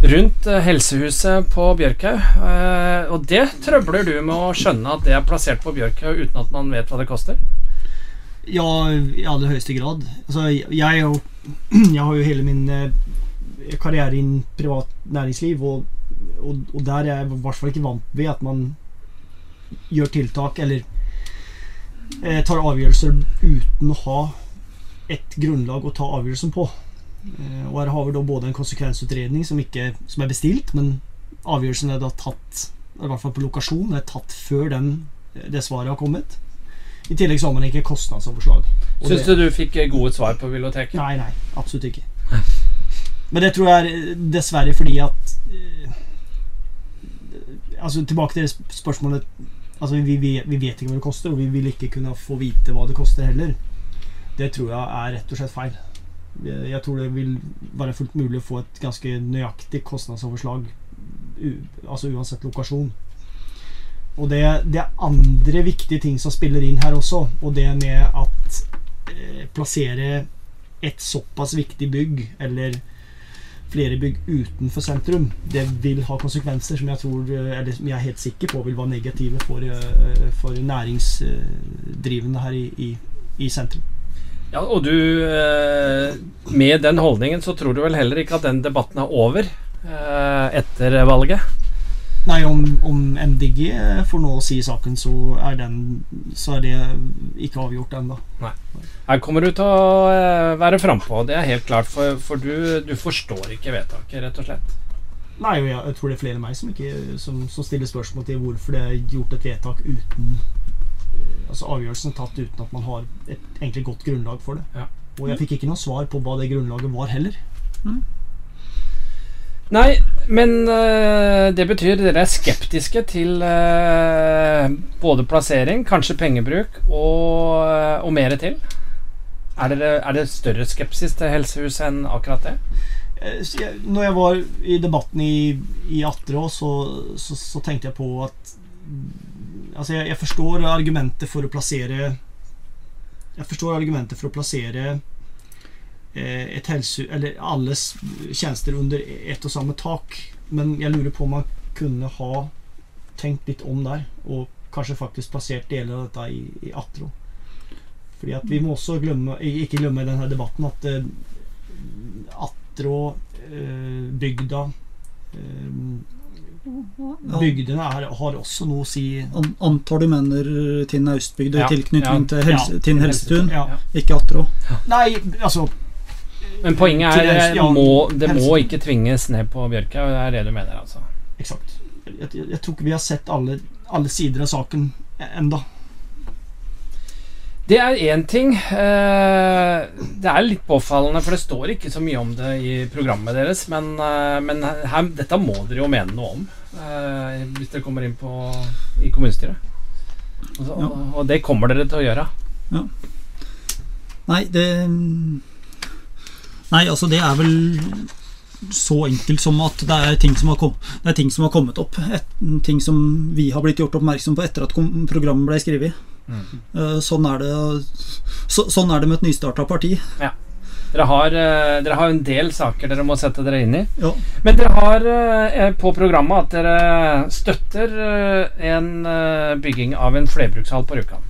rundt eh, helsehuset på Bjørkhaug. Eh, og det trøbler du med å skjønne at det er plassert på Bjørkhaug uten at man vet hva det koster? Ja, i aller høyeste grad. Altså, jeg, jo, jeg har jo hele min eh, karriere innen privat næringsliv, og, og, og der er jeg i hvert fall ikke vant ved at man gjør tiltak eller eh, tar avgjørelser uten å ha et grunnlag å ta avgjørelsen på. Eh, og her har vi da både en konsekvensutredning som, ikke, som er bestilt, men avgjørelsen er da tatt, i hvert fall på lokasjon, er tatt før den, det svaret har kommet. I tillegg så har man ikke kostnadsoverslag. Syns du du fikk eh, gode svar på biblioteket? Nei, nei, absolutt ikke. Men det tror jeg er eh, dessverre fordi at eh, Altså Tilbake til det spørsmålet Altså vi, vi, vi vet ikke hva det koster, og vi vil ikke kunne få vite hva det koster heller. Det tror jeg er rett og slett feil. Jeg jeg tror det vil være fullt mulig å få et ganske nøyaktig kostnadsoverslag altså uansett lokasjon. Og det, det er andre viktige ting som spiller inn her også, og det med at eh, plassere et såpass viktig bygg, eller flere bygg utenfor sentrum, det vil ha konsekvenser som jeg tror, eh, eller som jeg er helt sikker på vil være negative for, eh, for næringsdrivende her i, i, i sentrum. Ja, og du eh, Med den holdningen så tror du vel heller ikke at den debatten er over eh, etter valget? Nei, om, om MDG får nå å si saken, så er, den, så er det ikke avgjort ennå. Her kommer du til å eh, være frampå, det er helt klart, for, for du, du forstår ikke vedtaket, rett og slett. Nei, jeg, jeg tror det er flere enn meg som, ikke, som, som stiller spørsmål til hvorfor det er gjort et vedtak uten Altså avgjørelsen tatt uten at man har et egentlig godt grunnlag for det. Ja. Og jeg fikk ikke noe svar på hva det grunnlaget var heller. Nei, men eh, det betyr dere er skeptiske til eh, både plassering, kanskje pengebruk og, eh, og mer til? Er, dere, er det større skepsis til helsehuset enn akkurat det? Jeg, når jeg var i debatten i, i Atterå, så, så, så tenkte jeg på at Altså, jeg, jeg forstår argumentet for å plassere Jeg forstår argumentet for å plassere eh, et helse... Eller alles tjenester under ett og samme tak. Men jeg lurer på om man kunne ha tenkt litt om der, og kanskje faktisk plassert deler av dette i, i Atro. Fordi at vi må også glemme, ikke glemme i denne debatten at eh, Atro, eh, bygda, eh. Bygdene er, har også noe å si. An- Antar du mener Tinn Austbygd i Ja, tilknytning ja, til helse, ja, Tinn Helsetun, Ja. ikke Atrå? Nei, altså Men poenget er ja, må, det må ikke tvinges ned på Bjørka. Det er det du mener, altså. Eksakt. Jeg, jeg, jeg tror ikke vi har sett alle, alle sider av saken enda. Det er én ting. Eh, det er litt påfallende, for det står ikke så mye om det i programmet deres. Men, eh, men her, dette må dere jo mene noe om eh, hvis dere kommer inn på, i kommunestyret. Og, så, Ja. og det kommer dere til å gjøre. Nei, det Nei, altså, det er vel så enkelt som at det er ting som har, kom, det er ting som har kommet opp. Et, ting som vi har blitt gjort oppmerksom på etter at programmet ble skrevet. Eh, sånn, er det, så, sånn er det med et nystarta parti. Dere har, eh, dere har en del saker dere må sette dere inn i. Ja. Men dere har eh, på programmet at dere støtter en bygging av en flerbrukshall på Rjukan.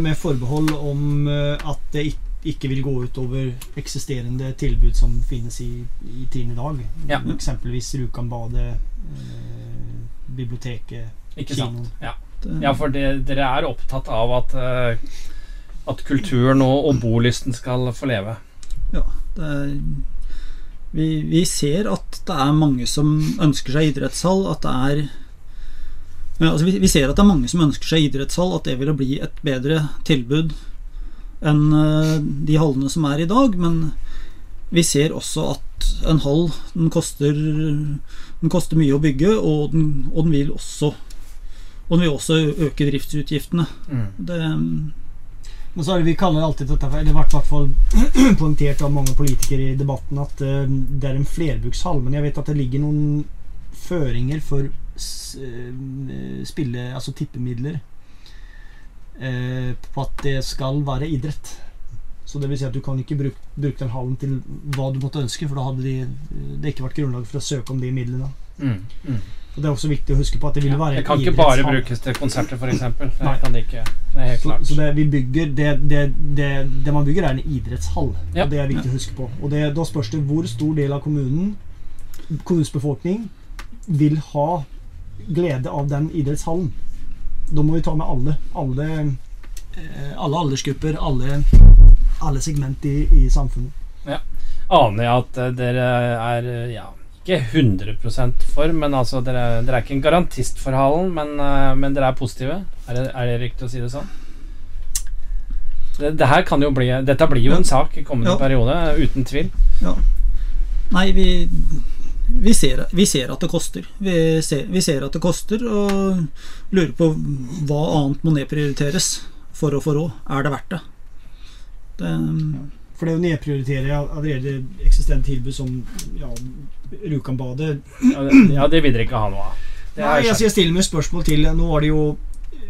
Med forbehold om at det ikke vil gå utover eksisterende tilbud som finnes i, i tiden i dag. Ja. Eksempelvis Rjukanbadet, biblioteket, Ikke sant? kinoen. Ja. Det, Ja, for det, dere er opptatt av at, eh, at kulturen og, og bolysten skal få leve. det er, vi, vi ser at det er mange som ønsker seg idrettshall. At det er ja, altså vi, vi ser at det er mange som ønsker seg idrettshall. At det ville bli et bedre tilbud enn eh, de hallene som er i dag. Men vi ser også at en hall den koster, den koster mye å bygge, og den, og den vil også og den vil også øke driftsutgiftene. Det, Men så er det vi kaller alltid dette for, eller i hvert fall poengtert av mange politikere i debatten, at eh, det er en flerbrukshall. Men jeg vet at det ligger noen føringer for eh, spille, altså tippemidler, eh, på at det skal være idrett. Så det vil si at du kan ikke bruke, bruke den hallen til hva du måtte ønske, for da hadde de, det ikke vært grunnlag for å søke om de midlene. Mm. Mm. Og Det er også viktig å huske på at det vil være Ja, det kan ikke bare brukes til konserter, f.eks. Det kan det ikke. Det er helt Så, klart. så det vi bygger det, det, det, det man bygger, er en idrettshall. Ja. Og Det er viktig å huske på. Og det, Da spørs det hvor stor del av kommunen, kommunens befolkning, vil ha glede av den idrettshallen. Da må vi ta med alle. Alle, eh, alle aldersgrupper, alle, alle segment i, i samfunnet. Aner jeg at eh, dere er eh, ja, ikke 100 for, men altså dere, dere er ikke en garantist for halen, men, eh, men dere er positive? Er det, er det riktig å si det sånn? Det, det her kan jo bli Dette blir jo en sak i kommende Ja. periode, uten tvil. Nei, vi, vi, ser, vi ser at det koster. Vi ser, vi ser at det koster, og lurer på hva annet må nedprioriteres for å få råd. Er det verdt det? det For det å nedprioritere allerede eksistent tilbud som ja, Rjukanbadet Ja, det, ja, det vil dere ikke ha noe av. Nei, er altså jeg stiller meg spørsmål til Nå var det jo eh,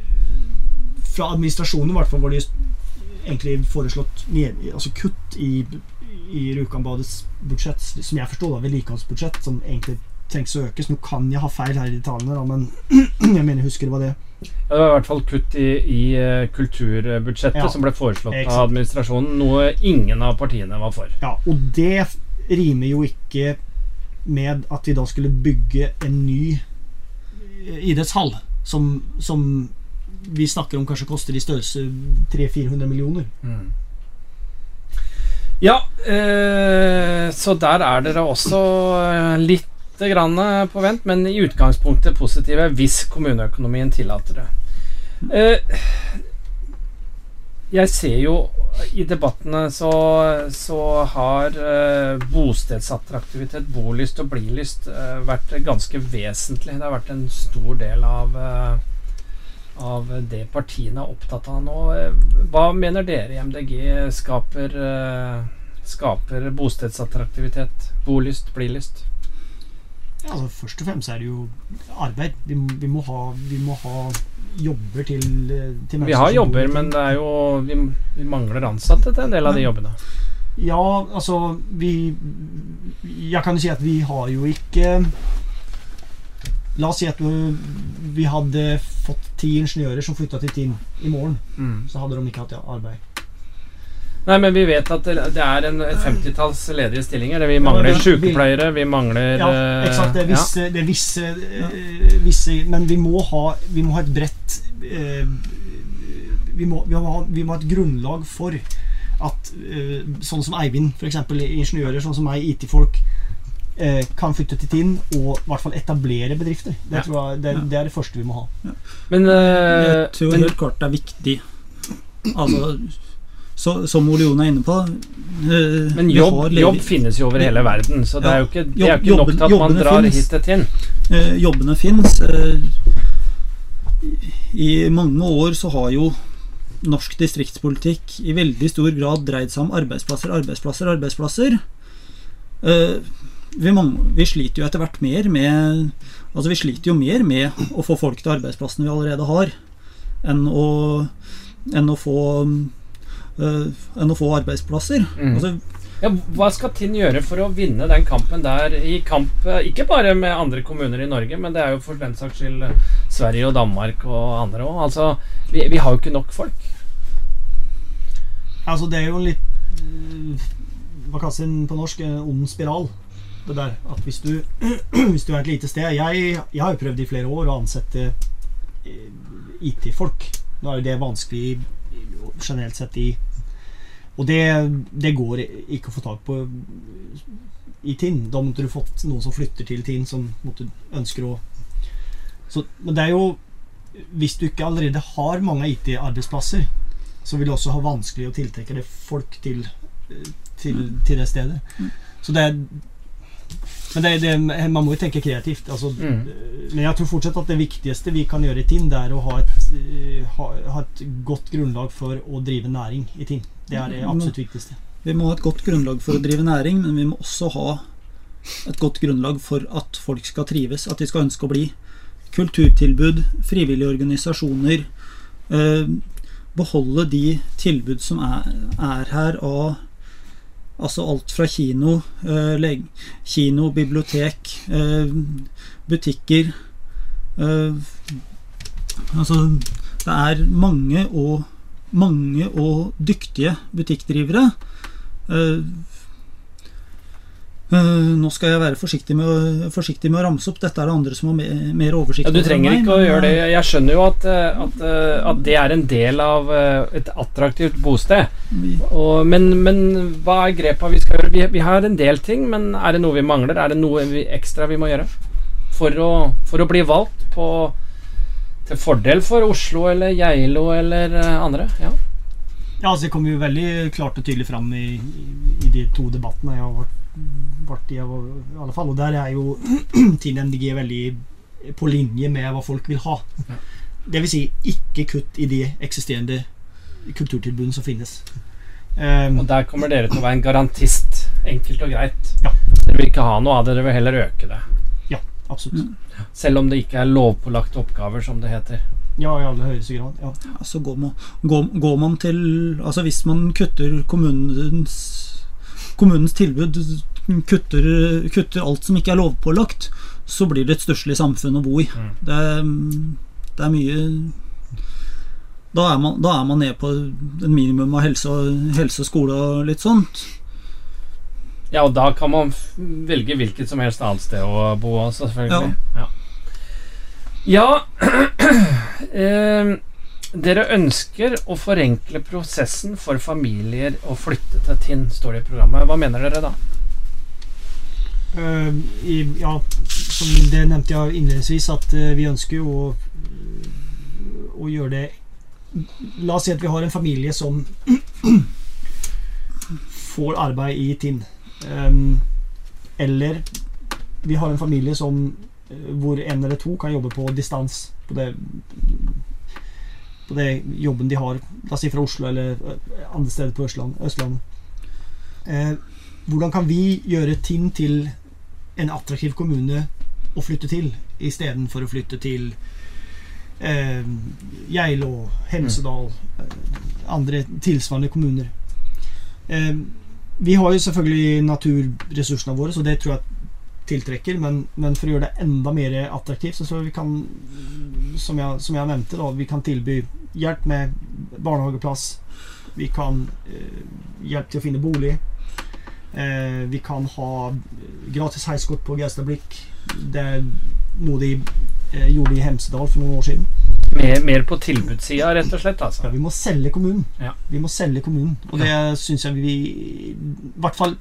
Fra administrasjonen i hvert fall var det egentlig foreslått ned, altså kutt i, i Rjukanbadets budsjett, som jeg forstår da, vedlikeholdsbudsjett, som egentlig trengs å økes. Nå kan jeg ha feil her i da, men jeg mener jeg husker det var det. Ja, det var i hvert fall kutt i, i eh, kulturbudsjettet Ja, som ble foreslått av administrasjonen, noe ingen av partiene var for. Ja, Og det rimer jo ikke med at vi da skulle bygge en ny eh, idrettshall, som, som vi snakker om kanskje koster i størrelse 300-400 millioner. Mm. Ja, eh, så der er dere også eh, litt grann på vent, men i utgangspunktet positive hvis kommuneøkonomien tillater det. Eh, jeg ser jo i debattene så, så har eh, bostedsattraktivitet, bolyst og blilyst eh, vært ganske vesentlig. Det har vært en stor del av eh, av det partiene er opptatt av nå. Eh, Hva mener dere i MDG skaper, eh, skaper bostedsattraktivitet? Bolyst, blilyst? Altså Først og fremst er det jo arbeid. Vi, vi, må, ha, vi må ha jobber til, til Vi har jobber, men det er jo vi, vi mangler ansatte til en del av de jobbene. Ja, altså Vi Jeg kan jo si at vi har jo ikke La oss si at vi, vi hadde fått ti ingeniører som flytta til Tinn i morgen. Mm. Så hadde de ikke hatt arbeid. Nei, men vi vet at det, er en et femtitalls ledige stillinger. Vi mangler men- sykepleiere, vi mangler Ja, eh, eksakt. Det er ja. visse, det er visse, eh, visse Men vi må ha, vi må ha et bredt eh, vi, må, vi, må ha, vi må ha et grunnlag for at eh, sånn som Eivind, f.eks. ingeniører, sånn som meg, IT-folk, eh, kan flytte til Tinn og i hvert fall etablere bedrifter. Det, Ja. tror jeg, det, det er det første vi må ha. Men, uh, Jeg tror helt klart det er viktig. Altså, så, som Ole Jon er inne på eh, Men jobb, jobb finnes jo over hele verden, så det er jo ikke, det er jo ikke nok til at man drar finnes. hit til Tinn. Eh, jobbene fins. Eh, I mange år så har jo norsk distriktspolitikk i veldig stor grad dreid seg om arbeidsplasser, arbeidsplasser, arbeidsplasser. Vi, mange, vi sliter jo etter hvert mer med Altså vi sliter jo mer med å få folk til arbeidsplassene vi allerede har, enn å, enn å få enn å få arbeidsplasser. Mm. Altså, Ja, hva skal Tinn gjøre for å vinne den kampen der i kamp eh, Ikke bare med andre kommuner i Norge, men det er jo for den saks skyld eh, Sverige og Danmark og andre òg. Altså, vi, vi har jo ikke nok folk. Altså, det er jo litt eh, Hva kalles det på norsk? En ond spiral. Det der at hvis du, hvis du er et lite sted jeg, jeg har jo prøvd i flere år å ansette eh, IT-folk. Nå er jo det vanskelig generelt sett i Og det, det går ikke å få tak på i Tinn. Da måtte du fått noen som flytter til Tinn, som måtte, ønsker å så, Men det er jo Hvis du ikke allerede har mange IT-arbeidsplasser, så vil det også ha vanskelig å tiltrekke deg folk til, eh, til, til det stedet. Så det er men det, det, man må jo tenke kreativt. Altså, Mm. Men jeg tror fortsatt at det viktigste vi kan gjøre i Tinn, det er å ha et, eh, ha, ha et godt grunnlag for å drive næring i Tinn. Det er det absolutt viktigste. Vi må ha et godt grunnlag for å drive næring, men vi må også ha et godt grunnlag for at folk skal trives, at de skal ønske å bli. Kulturtilbud, frivillige organisasjoner. Eh, beholde de tilbud som er, er her av Altså alt fra kino, eh, kino, bibliotek, eh, butikker eh, Altså, det er mange og mange og dyktige butikkdrivere. Eh, nå skal jeg være forsiktig med, å, forsiktig med å ramse opp. Dette er det andre som har me, mer oversikt Ja, du trenger meg, ikke å gjøre det. eh, Jeg skjønner jo at, eh, at, eh, at det er en del av eh, et attraktivt bosted. Og, men, men hva er grepa vi skal gjøre? Vi, vi har en del ting, men er det noe vi mangler? Er det noe vi, ekstra vi må gjøre for å, for å bli valgt på til fordel for Oslo eller Geilo eller eh, andre? Ja. Ja, altså Det kom jo veldig klart og tydelig fram i, i, i de to debattene jeg har vært, vært jeg, I alle fall, og Der er jo Team MDG veldig på linje med hva folk vil ha. Det vil si ikke kutt i de eksisterende kulturtilbudene som finnes. Um, Og der kommer dere til å være en garantist. Enkelt og greit. Ja. Dere vil ikke ha noe av det, dere vil heller øke det. Ja, absolutt. Selv om det ikke er lovpålagte oppgaver, som det heter. Ja, i aller høyeste grad. Ja. Altså går man, går, går man til Altså hvis man kutter kommunens Kommunens tilbud kutter, kutter alt som ikke er lovpålagt, så blir det et stusslig samfunn å bo i. Mm. Det, er, det er mye da er, man, da er man nede på en minimum av helse, og- helse og skole og litt sånt. Ja, og da kan man velge hvilket som helst annet sted å bo selvfølgelig. selvfølgelig. Ja. ja eh, Dere ønsker å forenkle prosessen for familier å flytte til Tinn, står det i programmet. Hva mener dere da? Uh, i, ja, som det nevnte jeg innledningsvis, at uh, vi ønsker jo å, å gjøre det La oss si at vi har en familie som får arbeid i Tinn. Um, eller vi har en familie som eh, hvor en eller to kan jobbe på distans på det på det jobben de har, la oss si fra Oslo eller eh, andre steder på Østland. Eh, hvordan kan vi gjøre Tinn til en attraktiv kommune å flytte til, istedenfor å flytte til eh, Geilo, Hemsedal, eh, andre tilsvarende kommuner. Eh, vi har jo selvfølgelig naturressursene våre, så det tror jeg tiltrekker, men, men for å gjøre det enda mer attraktivt, så tror jeg vi kan, som jeg, som jeg nevnte, da, vi kan tilby hjelp med barnehageplass, Vi kan eh, hjelpe til å finne bolig. Eh, vi kan ha gratis heiskort på Gaustablikk. Det er noe de eh, gjorde i Hemsedal for noen år siden. Mer, mer på tilbudssida, rett og slett. Ja, altså. vi må selge kommunen. Ja. Vi må selge kommunen. Og det syns jeg vi I hvert fall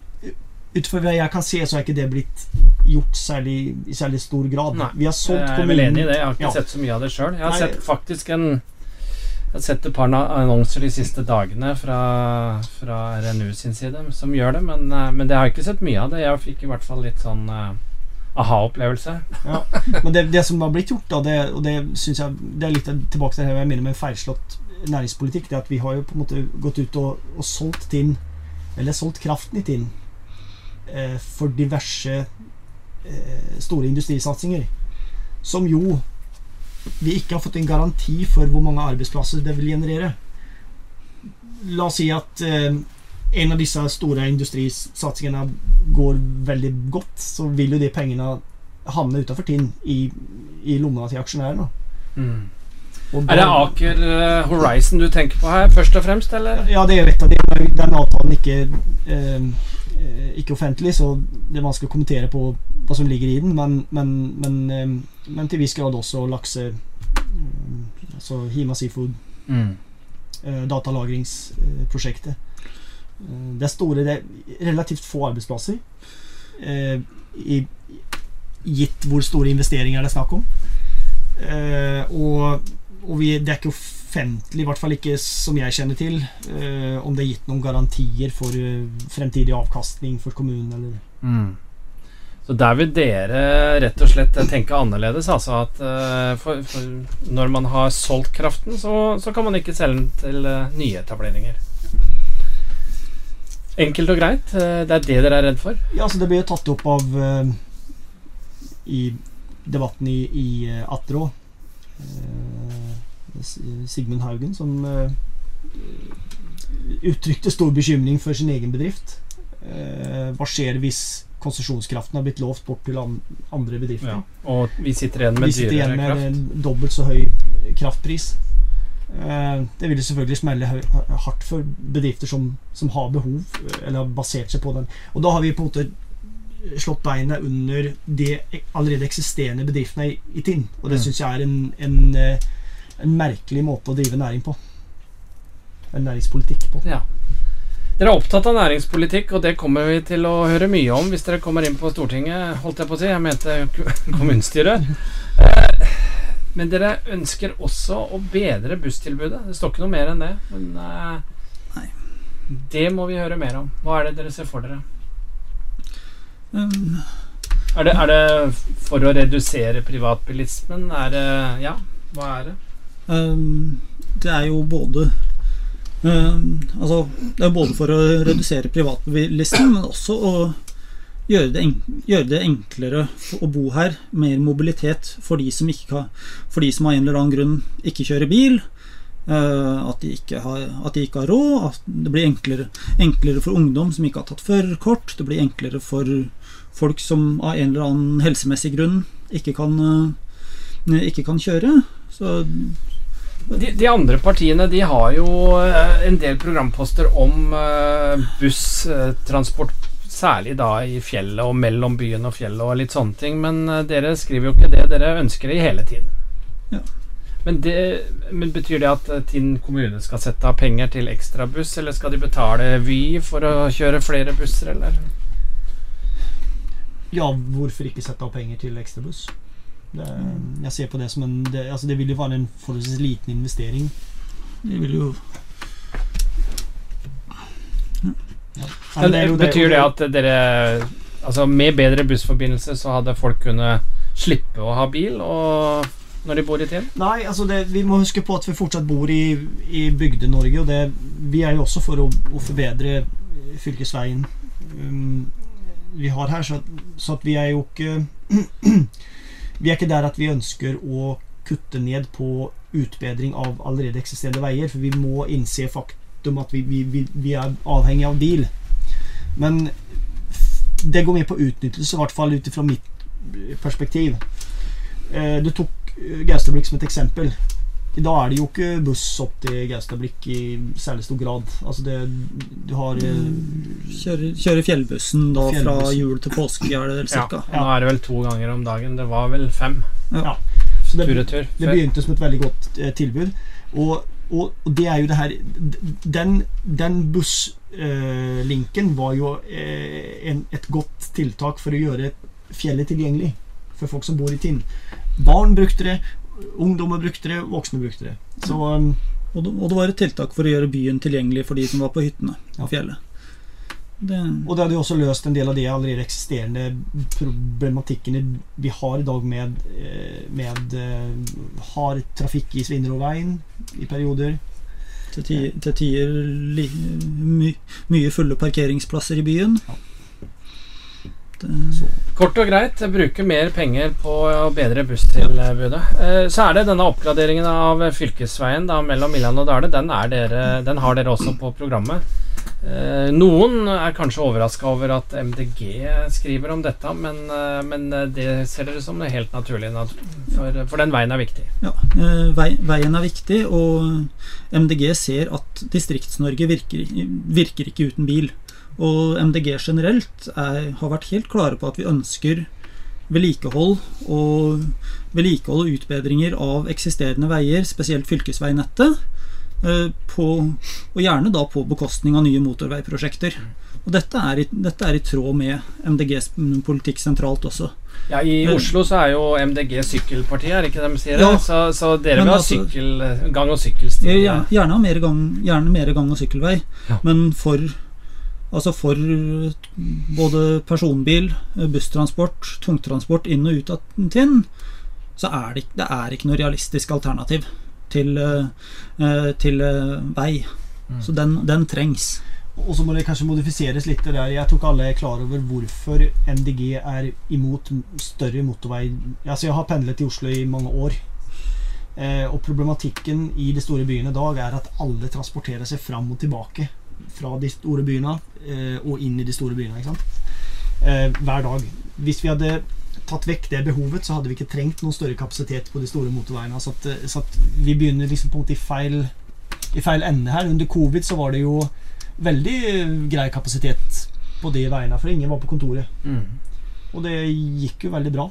ut fra hva jeg kan se, så er ikke det blitt gjort særlig, i særlig stor grad. Nei, Vi har solgt Jeg er kommunen vel enig i det. Jeg har ikke Ja. sett så mye av det sjøl. Jeg har Nei. sett faktisk en Jeg har sett et par annonser de siste dagene fra, fra RNU sin side som gjør det, men, eh, men det har jeg ikke sett mye av det. Jeg fikk i hvert fall litt sånn eh, aha-opplevelse. Ja. Men det, det som har blitt gjort, da, det, og det syns jeg Det er litt tilbake til det jeg mener med feilslått næringspolitikk. Det er at vi har jo på en måte gått ut og, og solgt Tinn, eller solgt kraften i Tinn, eh, for diverse eh, store industrisatsinger. Som jo vi ikke har fått en garanti for hvor mange arbeidsplasser det vil generere. La oss si at eh, en av disse store industrisatsingene går veldig godt, så vil jo de pengene havne utafor Tinn i, i lomma til aksjonærene. Mm. Er det Aker eh, Horizon du tenker på her, først og fremst, eller? Ja, det er jo et av de. Den avtalen ikke eh, eh, ikke offentlig, så det er vanskelig å kommentere på hva som ligger i den. Men, men, men, eh, men til viss grad også lakse eh, Altså Hima Seafood, Mm. eh, datalagringsprosjektet. Eh, det er store Det er relativt få arbeidsplasser. Eh, i, gitt hvor store investeringer det er snakk om. Eh, og og vi, det er ikke offentlig, i hvert fall ikke som jeg kjenner til, eh, om det er gitt noen garantier for eh, fremtidig avkastning for kommunen. Eller. Mm. Så der vil dere rett og slett tenke annerledes. Altså at eh, for, for når man har solgt kraften, så, så kan man ikke selge den til uh, nyetableringer. Enkelt og greit. eh, det er det dere er redd for? Ja, altså Det blir jo tatt opp av eh, i debatten i, i eh, Attrå. Eh, Sigmund Haugen, som eh, uttrykte stor bekymring for sin egen bedrift. Eh, hva skjer hvis konsesjonskraften har blitt lovt bort til an andre bedrifter? Og vi sitter igjen med Vi sitter igjen med kraft. en dobbelt så høy kraftpris. Eh, Det vil selvfølgelig smelle hardt for bedrifter som, som har behov, eh, eller har basert seg på den. Og da har vi på en måte slått beina under de allerede eksisterende bedriftene i, i Tinn. Og det Mm. syns jeg er en, en, eh, en merkelig måte å drive næring på. En næringspolitikk på. Ja. Dere er opptatt av næringspolitikk, og det kommer vi til å høre mye om hvis dere kommer inn på Stortinget, holdt jeg på å si. Jeg mente kommunestyret. Eh, Men dere ønsker også å bedre busstilbudet. Det står ikke noe mer enn det. Men eh, Nei. det må vi høre mer om. Hva er det dere ser for dere? Um, Er det, er det for å redusere privatbilismen? Er det Ja, hva er det? Um, det er jo både um, Altså, det er både for å redusere privatbilismen, men også å gjøre det, gjøre det enklere å bo her. Mer mobilitet for de som, ikke for de som av en eller annen grunn ikke kjører bil. Uh, at, de har, at de ikke har råd. At det blir enklere, enklere for ungdom som ikke har tatt førerkort. Det blir enklere for folk som av en eller annen helsemessig grunn ikke kan, uh, ikke kan kjøre. Så De, de andre partiene de har jo eh, en del programposter om eh, busstransport, særlig da i fjellet og mellom byen og fjellet og litt sånne ting. Men eh, dere skriver jo ikke det. Dere ønsker det i hele tiden. Ja. Men, det, men betyr det at Tinn kommune skal sette av penger til ekstrabuss, eller skal de betale Vy for å kjøre flere busser, eller? Ja, hvorfor ikke sette av penger til ekstrabuss? Det, jeg ser på det som en det, altså det vil jo være en forholdsvis liten investering. Det vil jo Ja, Men, det er jo det- betyr det at dere Altså med bedre bussforbindelse så hadde folk kunnet slippe å ha bil og, når de bor i Tinn? Nei, altså det, vi må huske på at vi fortsatt bor i, i Bygde-Norge, og det, vi er jo også for å, å forbedre eh, fylkesveien um, vi har her, så, så at vi er jo ikke Vi er ikke der at vi ønsker å kutte ned på utbedring av allerede eksisterende veier, for vi må innse faktum at vi, vi, vi, vi er avhengig av bil. Men det går med på utnyttelse, i hvert fall ut ifra mitt perspektiv. Eh, Du tok eh, Gaustablikk som et eksempel. I dag er det jo ikke buss opp til Gaustablikk i særlig stor grad. Altså det Du har eh, Kjører, kjører fjellbussen da fra jul til påske, er det vel Ja, ja. nå er det vel to ganger om dagen. Det var vel fem Så det, tur-retur. det begynte som et veldig godt eh, tilbud. Og, og, og det er jo det her Den, den busslinken var jo eh, en, et godt tiltak for å gjøre fjellet tilgjengelig for folk som bor i Tinn. Barn brukte det, ungdommer brukte det, voksne brukte det. Så um, Og, det, og det var et tiltak for å gjøre byen tilgjengelig for de som var på hyttene Ja. på fjellet. Det, Og det hadde jo også løst en del av de allerede eksisterende problematikkene vi har i dag med, eh, med eh, hard trafikk i Svinnerudveien i perioder. til tider, til tider li, my, mye fulle parkeringsplasser i byen. Det, Så, Kort og greit, bruke mer penger på å bedre busstilbudet. Eh, Så er det denne oppgraderingen av fylkesveien da, mellom Milland og Dale. Den, den har dere også på programmet. Eh, Noen er kanskje overraska over at MDG skriver om dette, men, eh, men det ser dere som helt naturlig, for, for den veien er viktig. ja, veien er viktig, og MDG ser at Distrikts-Norge virker, virker ikke uten bil. Og MDG generelt er, har vært helt klare på at vi ønsker vedlikehold og vedlikehold og utbedringer av eksisterende veier, spesielt fylkesveinettet, eh, på, og gjerne da på bekostning av nye motorveiprosjekter. Og dette er, i, dette er i tråd med MDGs politikk sentralt også. Ja, I Oslo så er jo MDG sykkelpartiet, er det ikke det de sier? Ja. Så, så dere vil ha altså- sykkel, gang- og sykkelsti? Ja, gjerne mer gang, gjerne mer gang- og sykkelvei, Ja. men for Altså for både personbil, busstransport, tungtransport inn og ut av Tinn, så er det, det er ikke noe realistisk alternativ til, eh, til eh, vei. Mm. Så den, den trengs. og så må det kanskje modifiseres litt der. Jeg tror ikke alle er klar over hvorfor MDG er imot større motorvei. Altså Jeg har pendlet i Oslo i mange år. Eh, og problematikken i de store byene i dag er at alle transporterer seg fram og tilbake fra de store byene eh, og inn i de store byene. Eh, hver dag. Hvis vi hadde tatt vekk det behovet, så hadde vi ikke trengt noen større kapasitet på de store motorveiene. Så at, eh, så at vi begynner liksom på en måte i feil, i feil ende her. Under covid så var det jo veldig grei kapasitet på de veiene, for ingen var på kontoret. Mm. Og det gikk jo veldig bra.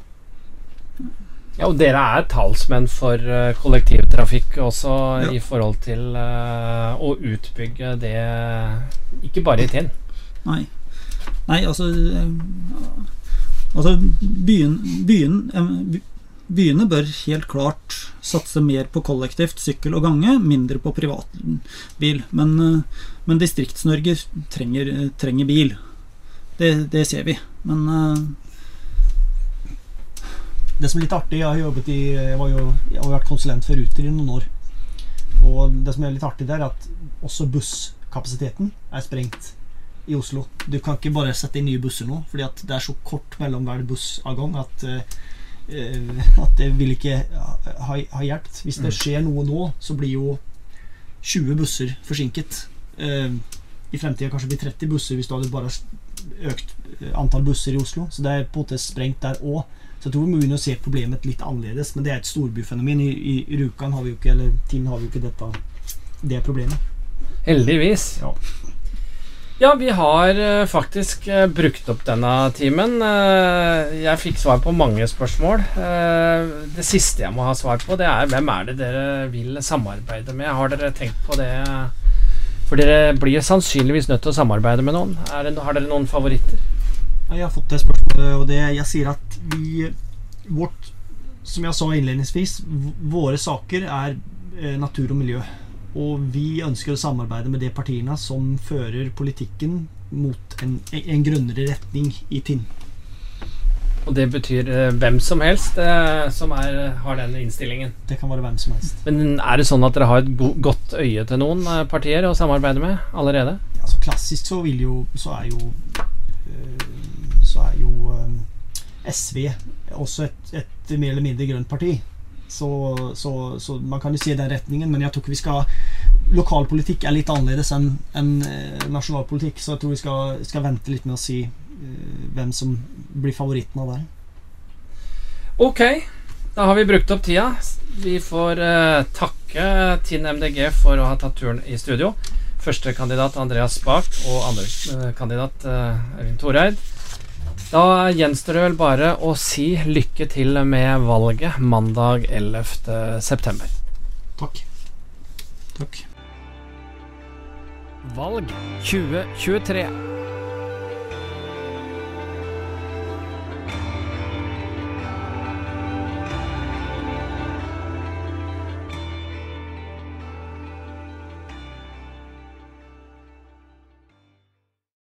Ja, og dere er talsmenn for eh, kollektivtrafikk også Ja. i forhold til uh, å utbygge det Ikke bare i Tinn. Nei. Nei, altså eh, Altså, byen, byen, byene bør helt klart satse mer på kollektivt, sykkel og gange, mindre på privatbil. Men, men Distrikts-Norge trenger, trenger bil. Det, det ser vi. Men Det som er litt artig, jeg har jobbet i Jeg, var jo, jeg har vært konsulent for Ruter i noen år. Og det som er litt artig der, er at også busskapasiteten er sprengt i Oslo. Du kan ikke bare sette inn nye busser nå, fordi at det er så kort mellom hver bussavgang at eh, at det vil ikke ha, ha hjulpet. Hvis det Mm. skjer noe nå, så blir jo 20 busser forsinket. Uh, I fremtida kanskje blir 30 busser hvis du hadde bare økt eh, antall busser i Oslo. Så det er på en måte sprengt der òg. Så jeg tror vi må begynne å se problemet litt annerledes. Men det er et storbyfenomen. I, i, i Rjukan har vi jo ikke Eller Tinn har vi jo ikke dette det problemet. Heldigvis. Ja. Ja, vi har eh, faktisk eh, brukt opp denne timen. Eh, jeg fikk svar på mange spørsmål. Eh, det siste jeg må ha svar på, det er hvem er det dere vil samarbeide med? Har dere tenkt på det? For dere blir sannsynligvis nødt til å samarbeide med noen. Er det, har dere noen favoritter? Ja, Jeg har fått det spørsmålet, og det jeg sier at vi Vårt Som jeg sa innledningsvis, våre saker er eh, natur og miljø. Og vi ønsker å samarbeide med de partiene som fører politikken mot en, en grønnere retning i Tinn. Og det betyr eh, hvem som helst eh, som er, har den innstillingen. Det kan være hvem som helst. Men er det sånn at dere har et go godt øye til noen eh, partier å samarbeide med allerede? Altså Klassisk så vil jo Så er jo eh, Så er jo eh, SV også et, et mer eller mindre grønt parti. Så, så, så man kan jo si den retningen, men jeg tror ikke vi skal Lokalpolitikk er litt annerledes enn enn, eh, nasjonalpolitikk, så jeg tror vi skal, skal vente litt med å si uh, hvem som blir favoritten av der. Ok. Da har vi brukt opp tida. Vi får uh, takke Tinn MDG for å ha tatt turen i studio. Førstekandidat Andreas Bach og andrekandidat uh, Eivind Toreid. Da gjenstår det vel bare å si lykke til med valget mandag 11. september. Takk. Takk. Valg 2023.